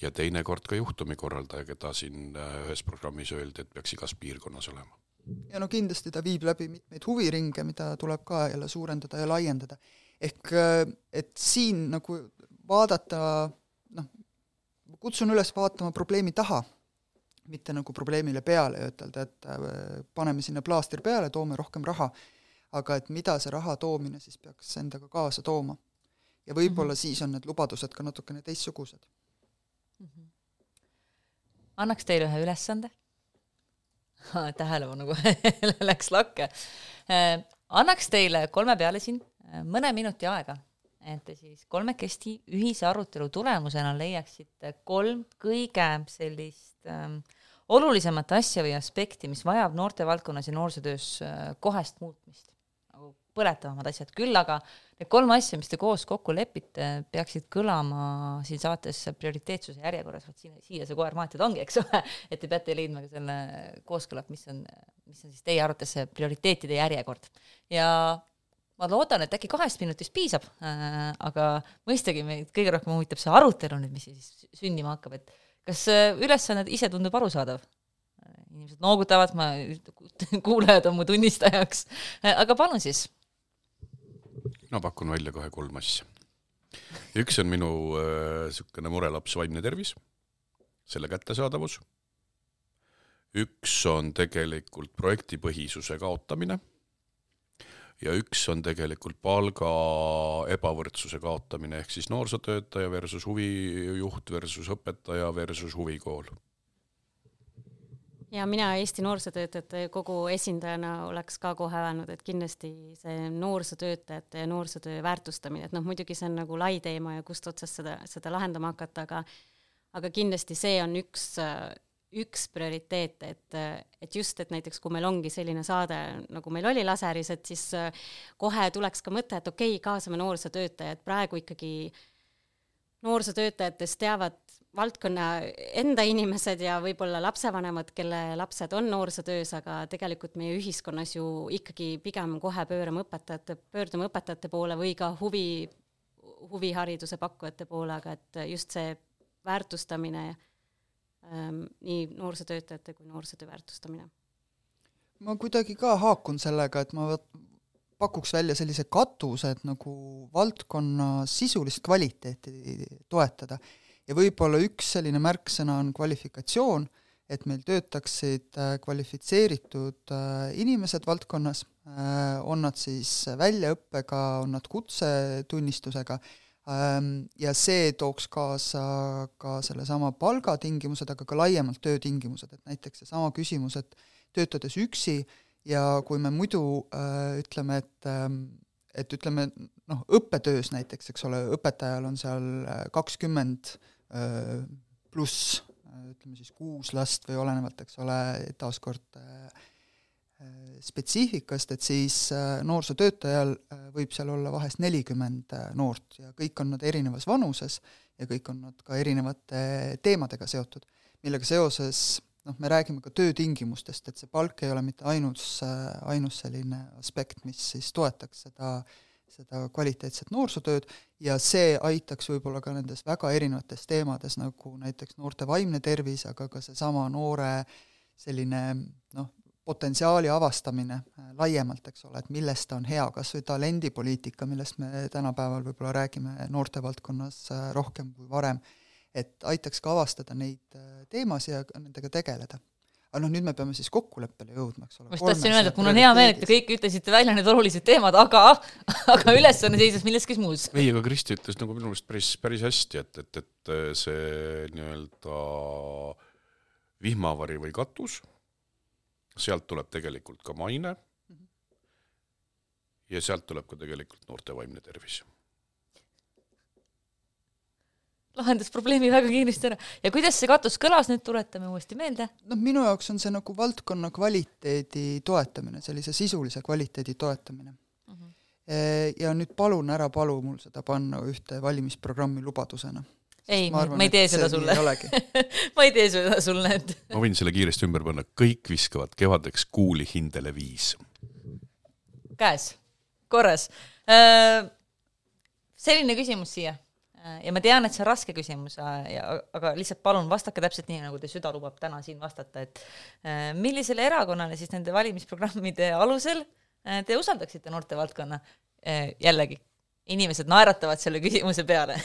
ja teinekord ka juhtumikorraldaja, keda siin äh, ühes programmis öeldi, et peaks igas piirkonnas olema. ja no kindlasti ta viib läbi mitmeid huviringe, mida tuleb ka jälle suurendada ja laiendada. ehk äh, et siin nagu vaadata, noh, kutsun üles vaatama probleemi taha, mitte nagu probleemile peale ja ütelda, et äh, paneme sinna plaastri peale, toome rohkem raha, aga et mida see raha toomine siis peaks endaga kaasa tooma. ja võib-olla mm -hmm. siis on need lubadused ka natukene teistsugused mm. -hmm. annaks teile ühe ülesande tähelepanu kohe läks lakke. Äh, annaks teile kolme peale siin äh, mõne minuti aega, et te siis kolmekesti ühise arutelu tulemusena leiaksite kolm kõige sellist ähm, olulisemat asja või aspekti, mis vajab noortevaldkonnas ja noorsootöös äh, kohest muutmist põletavamad asjad, küll aga need kolm asja, mis te koos kokku lepite, peaksid kõlama siin saates prioriteetsuse järjekorras, vot siin, siia see koer maetud ongi, eks ole, et te peate leidma ka selle kooskõla, mis on, mis on siis teie arvates see prioriteetide järjekord. ja ma loodan, et äkki kahest minutist piisab. Äh,, aga mõistagi meid kõige rohkem huvitab see arutelu nüüd, mis siis sündima hakkab, et kas ülesanne ise tundub arusaadav? inimesed noogutavad, ma, kuulajad on mu tunnistajaks, aga palun siis ma pakun välja kohe kolm asja. üks on minu niisugune äh, murelaps, vaimne tervis, selle kättesaadavus. üks on tegelikult projektipõhisuse kaotamine. ja üks on tegelikult palga ebavõrdsuse kaotamine, ehk siis noorsootöötaja versus huvijuht versus õpetaja versus huvikool ja mina Eesti Noorsootöötajate Kogu esindajana oleks ka kohe öelnud, et kindlasti see noorsootöötajate ja noorsootöö väärtustamine, et noh, muidugi see on nagu lai teema ja kust otsast seda, seda lahendama hakata, aga aga kindlasti see on üks, üks prioriteet, et, et just, et näiteks kui meil ongi selline saade, nagu meil oli laseris, et siis kohe tuleks ka mõte, et okei okay,, kaasame noorsootöötajad, praegu ikkagi noorsootöötajatest teavad valdkonna enda inimesed ja võib-olla lapsevanemad, kelle lapsed on noorsootöös, aga tegelikult meie ühiskonnas ju ikkagi pigem kohe pöörame õpetajate, pöördume õpetajate poole või ka huvi, huvihariduse pakkujate poole, aga et just see väärtustamine ähm,, nii noorsootöötajate kui noorsootöö väärtustamine. ma kuidagi ka haakun sellega, et ma pakuks välja sellise katuse, et nagu valdkonna sisulist kvaliteeti toetada ja võib-olla üks selline märksõna on kvalifikatsioon, et meil töötaksid äh, kvalifitseeritud äh, inimesed valdkonnas, äh, on nad siis väljaõppega, on nad kutsetunnistusega, ähm, ja see tooks kaasa ka sellesama palgatingimused, aga ka laiemalt töötingimused, et näiteks seesama küsimus, et töötades üksi ja kui me muidu ütleme, et ähm, et ütleme noh, õppetöös näiteks, eks ole, õpetajal on seal kakskümmend 20 Äh, pluss äh, ütleme siis kuus last või olenevalt, eks ole, taaskord äh, spetsiifikast, et siis noorsootöötajal võib seal olla vahest nelikümmend noort ja kõik on nad erinevas vanuses ja kõik on nad ka erinevate teemadega seotud, millega seoses noh, me räägime ka töötingimustest, et see palk ei ole mitte ainus, ainus selline aspekt, mis siis toetaks seda äh, seda kvaliteetset noorsootööd ja see aitaks võib-olla ka nendes väga erinevates teemades, nagu näiteks noorte vaimne tervis, aga ka seesama noore selline noh, potentsiaali avastamine äh, laiemalt, eks ole, et milles ta on hea, kas või talendipoliitika, millest me tänapäeval võib-olla räägime noortevaldkonnas äh, rohkem kui varem, et aitaks ka avastada neid äh, teemasid ja nendega tegeleda aga noh, nüüd me peame siis kokkuleppele jõudma, eks ole. ma just tahtsin öelda, et mul on hea meel, et te kõik ütlesite välja need olulised teemad, aga, aga ülesanne seisnes milleski muus. ei, aga Kristi ütles nagu minu meelest päris, päris hästi, et, et, et see nii-öelda vihmavari või katus, sealt tuleb tegelikult ka maine mhm. ja sealt tuleb ka tegelikult noorte vaimne tervis lahendas probleemi väga kiiresti ära. ja kuidas see katus kõlas, nüüd tuletame uuesti meelde. noh, minu jaoks on see nagu valdkonna kvaliteedi toetamine, sellise sisulise kvaliteedi toetamine. Mhm. -huh. ja nüüd palun ära palu mul seda panna ühte valimisprogrammi lubadusena. ei, ma, ma ei tee seda sulle ma ei tee seda sulle, et ma võin selle kiiresti ümber panna, kõik viskavad kevadeks kuuli hindele viis. käes, korras selline küsimus siia ja ma tean, et see on raske küsimus, äh, aga lihtsalt palun vastake täpselt nii, nagu te süda lubab täna siin vastata, et äh, millisele erakonnale siis nende valimisprogrammide alusel te usaldaksite noortevaldkonna? jällegi, inimesed naeratavad selle küsimuse peale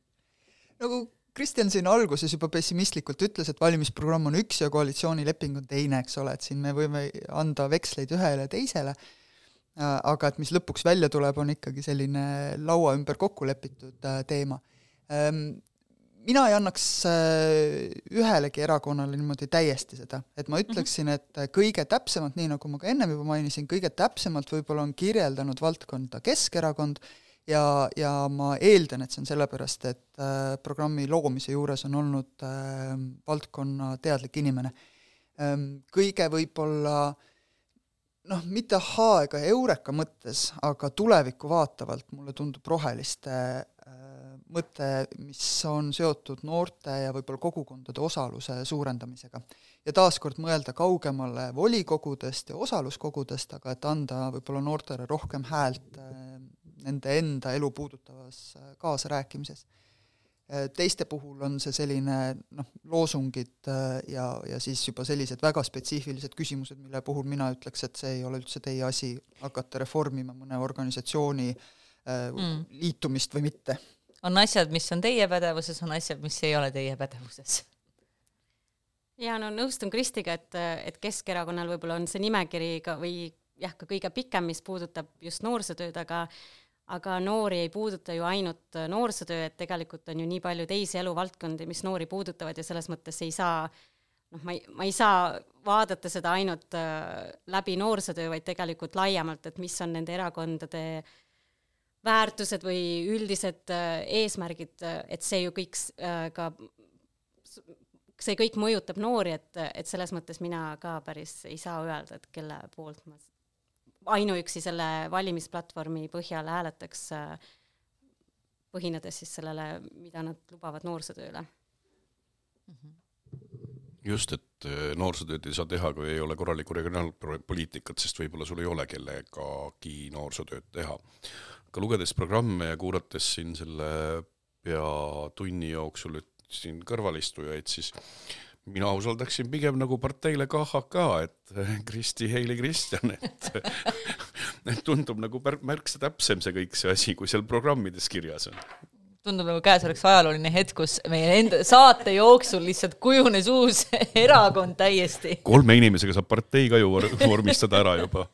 nagu Kristjan siin alguses juba pessimistlikult ütles, et valimisprogramm on üks ja koalitsioonileping on teine, eks ole, et siin me võime anda veksleid ühele ja teisele Äh, aga et mis lõpuks välja tuleb, on ikkagi selline laua ümber kokku lepitud äh, teema. Ähm, mina ei annaks äh, ühelegi erakonnale niimoodi täiesti seda, et ma ütleksin, et kõige täpsemalt, nii nagu ma ka ennem juba mainisin, kõige täpsemalt võib-olla on kirjeldanud valdkonda Keskerakond ja, ja ma eeldan, et see on sellepärast, et äh, programmi loomise juures on olnud äh, valdkonna teadlik inimene ähm,. Kõige võib-olla äh, noh, mitte ahhaa ega eureka mõttes, aga tulevikku vaatavalt mulle tundub roheliste äh, mõte, mis on seotud noorte ja võib-olla kogukondade osaluse suurendamisega. ja taaskord mõelda kaugemale volikogudest ja osaluskogudest, aga et anda võib-olla noortele rohkem häält äh, nende enda elu puudutavas äh, kaasarääkimises teiste puhul on see selline noh, loosungid äh, ja, ja siis juba sellised väga spetsiifilised küsimused, mille puhul mina ütleks, et see ei ole üldse teie asi hakata reformima mõne organisatsiooni äh, mm. liitumist või mitte. on asjad, mis on teie pädevuses, on asjad, mis ei ole teie pädevuses. ja no nõustun Kristiga, et, et Keskerakonnal võib-olla on see nimekiri ka või jah, ka kõige pikem, mis puudutab just noorsootööd, aga aga noori ei puuduta ju ainult noorsootöö, et tegelikult on ju nii palju teisi eluvaldkondi, mis noori puudutavad ja selles mõttes ei saa noh, ma ei, ma ei saa vaadata seda ainult äh, läbi noorsootöö, vaid tegelikult laiemalt, et mis on nende erakondade väärtused või üldised äh, eesmärgid, et see ju kõik äh, ka see kõik mõjutab noori, et, et selles mõttes mina ka päris ei saa öelda, et kelle poolt ma ainuüksi selle valimisplatvormi põhjal hääletaks, põhinedes siis sellele, mida nad lubavad noorsootööle mm. -hmm just, et äh, noorsootööd ei saa teha, kui ei ole korralikku regionaalpoliitikat, sest võib-olla sul ei ole kellegagi noorsootööd teha. aga lugedes programme ja kuulates siin selle pea tunni jooksul siin kõrvalistujaid, siis mina usaldaksin pigem nagu parteile KHK, et Kristi Heili Kristjan, et et tundub nagu märksa täpsem see kõik see asi, kui seal programmides kirjas on. tundub nagu käes oleks ajalooline hetk, kus meie enda saate jooksul lihtsalt kujunes uus erakond täiesti. kolme inimesega saab partei ka ju vormistada ära juba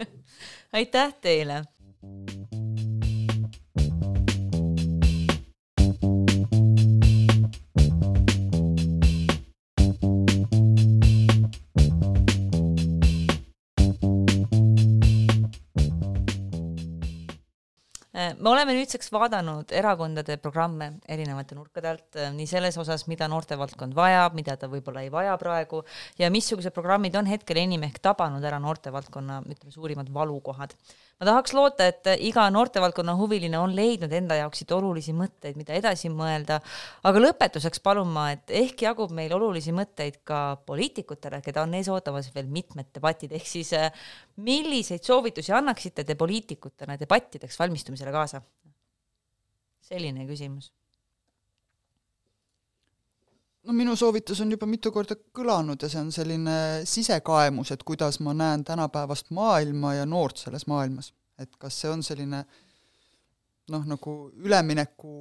aitäh teile me oleme nüüdseks vaadanud erakondade programme erinevate nurkade alt, äh, nii selles osas, mida noortevaldkond vajab, mida ta võib-olla ei vaja praegu ja missugused programmid on hetkel enim ehk tabanud ära noortevaldkonna, ütleme, suurimad valukohad ma tahaks loota, et iga noortevaldkonna huviline on leidnud enda jaoks siit olulisi mõtteid, mida edasi mõelda. aga lõpetuseks palun ma, et ehk jagub meil olulisi mõtteid ka poliitikutele, keda on ees ootamas veel mitmed debatid, ehk siis eh, milliseid soovitusi annaksite te poliitikutena debattideks valmistumisele kaasa? selline küsimus no minu soovitus on juba mitu korda kõlanud ja see on selline sisekaemus, et kuidas ma näen tänapäevast maailma ja noort selles maailmas. et kas see on selline noh, nagu ülemineku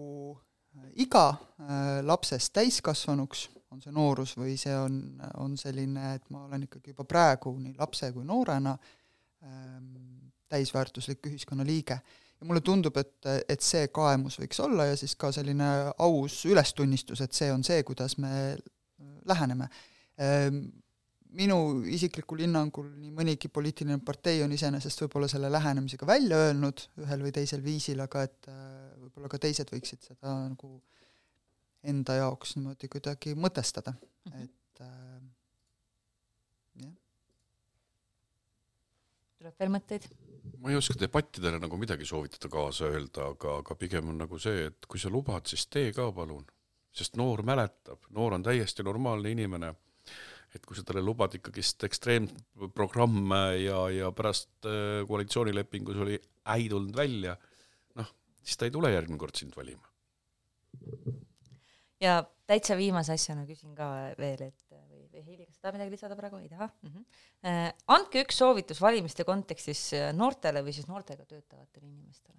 iga äh, lapsest täiskasvanuks, on see noorus, või see on, on selline, et ma olen ikkagi juba praegu nii lapse kui noorena ähm, täisväärtuslik ühiskonnaliige ja mulle tundub, et, et see kaemus võiks olla ja siis ka selline aus ülestunnistus, et see on see, kuidas me läheneme. Ehm, minu isiklikul hinnangul nii mõnigi poliitiline partei on iseenesest võib-olla selle lähenemisega välja öelnud ühel või teisel viisil, aga et äh, võib-olla ka teised võiksid seda nagu enda jaoks niimoodi kuidagi mõtestada -hmm. et äh, jah. tuleb veel mõtteid? Ma ei oska debattidele nagu midagi soovitada kaasa öelda, aga, aga pigem on nagu see, et kui sa lubad, siis tee ka palun. sest noor mäletab, noor on täiesti normaalne inimene. et kui sa talle lubad ikkagist ekstreemprogramme ja, ja pärast äh, koalitsioonilepingus oli äi tulnud välja, noh, siis ta ei tule järgmine kord sind valima. ja täitsa viimase asjana küsin ka veel, et Heili, kas sa tahad midagi lisada praegu, ei taha mm? -hmm. andke üks soovitus valimiste kontekstis äh, noortele või siis noortega töötavatele inimestele.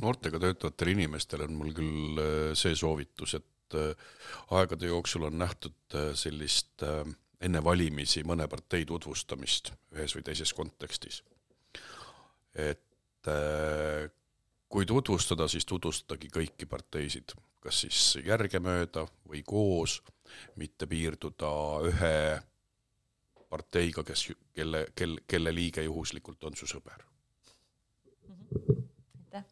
noortega töötavatele inimestele on mul küll äh, see soovitus, et aegade jooksul on nähtud sellist enne valimisi mõne partei tutvustamist ühes või teises kontekstis. et kui tutvustada, siis tutvustadagi kõiki parteisid, kas siis järgemööda või koos, mitte piirduda ühe parteiga, kes, kelle, kel, kelle liige juhuslikult on su sõber aitäh!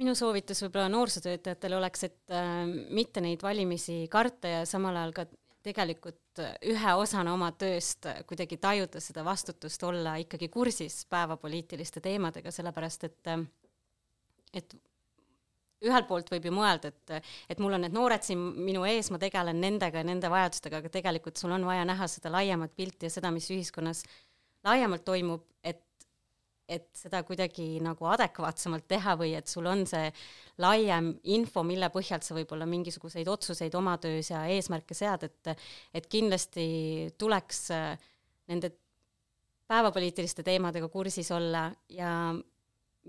minu soovitus võib-olla noorsootöötajatele oleks, et äh, mitte neid valimisi karta ja samal ajal ka tegelikult ühe osana oma tööst kuidagi tajuda seda vastutust, olla ikkagi kursis päevapoliitiliste teemadega, sellepärast et äh, et ühelt poolt võib ju mõelda, et, et mul on need noored siin minu ees, ma tegelen nendega ja nende vajadustega, aga tegelikult sul on vaja näha seda laiemat pilti ja seda, mis ühiskonnas laiemalt toimub, et, et seda kuidagi nagu adekvaatsemalt teha või et sul on see laiem info, mille põhjalt sa võib-olla mingisuguseid otsuseid oma töös ja eesmärke sead, et, et kindlasti tuleks nende päevapoliitiliste teemadega kursis olla ja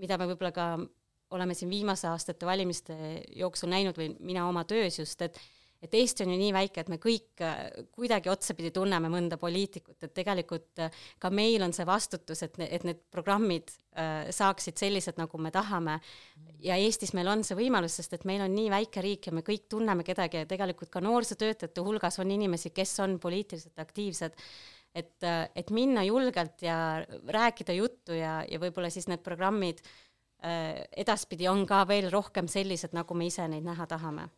mida me võib-olla ka oleme siin viimaste aastate valimiste jooksul näinud või mina oma töös just, et et Eesti on ju nii väike, et me kõik äh, kuidagi otsapidi tunneme mõnda poliitikut, et tegelikult äh, ka meil on see vastutus, et, et need programmid äh, saaksid sellised, nagu me tahame. ja Eestis meil on see võimalus, sest et meil on nii väike riik ja me kõik tunneme kedagi ja tegelikult ka noorsootöötajate hulgas on inimesi, kes on poliitiliselt aktiivsed et, et minna julgelt ja rääkida juttu ja, ja võib-olla siis need programmid äh, edaspidi on ka veel rohkem sellised, nagu me ise neid näha tahame.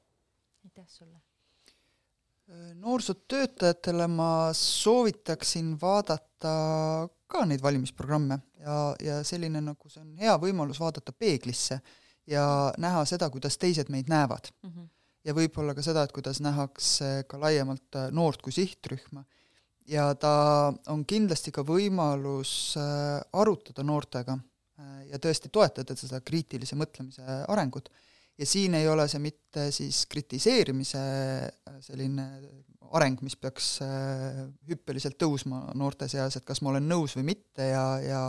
aitäh sulle noorsootöötajatele ma soovitaksin vaadata ka neid valimisprogramme ja, ja selline nagu see on hea võimalus vaadata peeglisse ja näha seda, kuidas teised meid näevad mm. -hmm. ja võib-olla ka seda, et kuidas nähakse ka laiemalt äh, noort kui sihtrühma. ja ta on kindlasti ka võimalus äh, arutada noortega äh, ja tõesti toetada seda kriitilise mõtlemise arengut ja siin ei ole see mitte siis kritiseerimise äh, selline areng, mis peaks äh, hüppeliselt tõusma noorte seas, et kas ma olen nõus või mitte ja, ja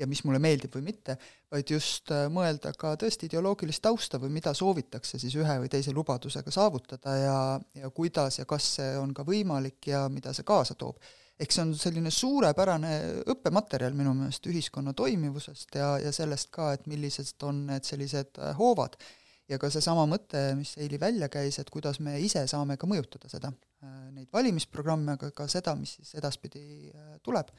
ja mis mulle meeldib või mitte, vaid just äh, mõelda ka tõesti ideoloogilist tausta või mida soovitakse siis ühe või teise lubadusega saavutada ja, ja kuidas ja kas see on ka võimalik ja mida see kaasa toob. Eks see on selline suurepärane õppematerjal minu meelest ühiskonna toimivusest ja, ja sellest ka, et millised on need sellised hoovad ja ka seesama mõte, mis Eili välja käis, et kuidas me ise saame ka mõjutada seda, äh, neid valimisprogramme, aga ka seda, mis siis edaspidi äh, tuleb.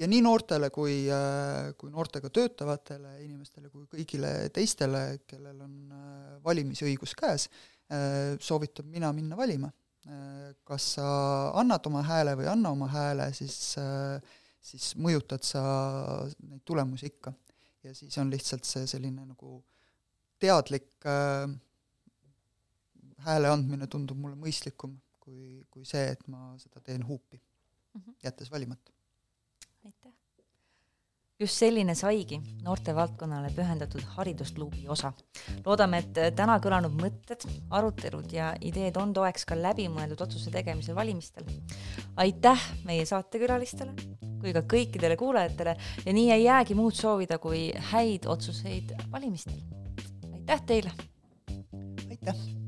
ja nii noortele kui, äh, kui noortega töötavatele inimestele kui kõigile teistele, kellel on valimisõigus käes, soovitan mina minna valima. Kas sa annad oma hääle või ei anna oma hääle, siis, siis mõjutad sa neid tulemusi ikka. ja siis on lihtsalt see selline nagu äh, teadlik äh, hääle andmine tundub mulle mõistlikum kui, kui see, et ma seda teen huupi mm, -hmm. jättes valimata. Just selline saigi noortevaldkonnale pühendatud Haridusluubi osa. loodame, et täna kõlanud mõtted, arutelud ja ideed on toeks ka läbimõeldud otsuse tegemisel valimistel. aitäh meie saatekülalistele kui ka kõikidele kuulajatele ja nii ei jäägi muud soovida kui häid otsuseid valimistel aitäh teile! aitäh!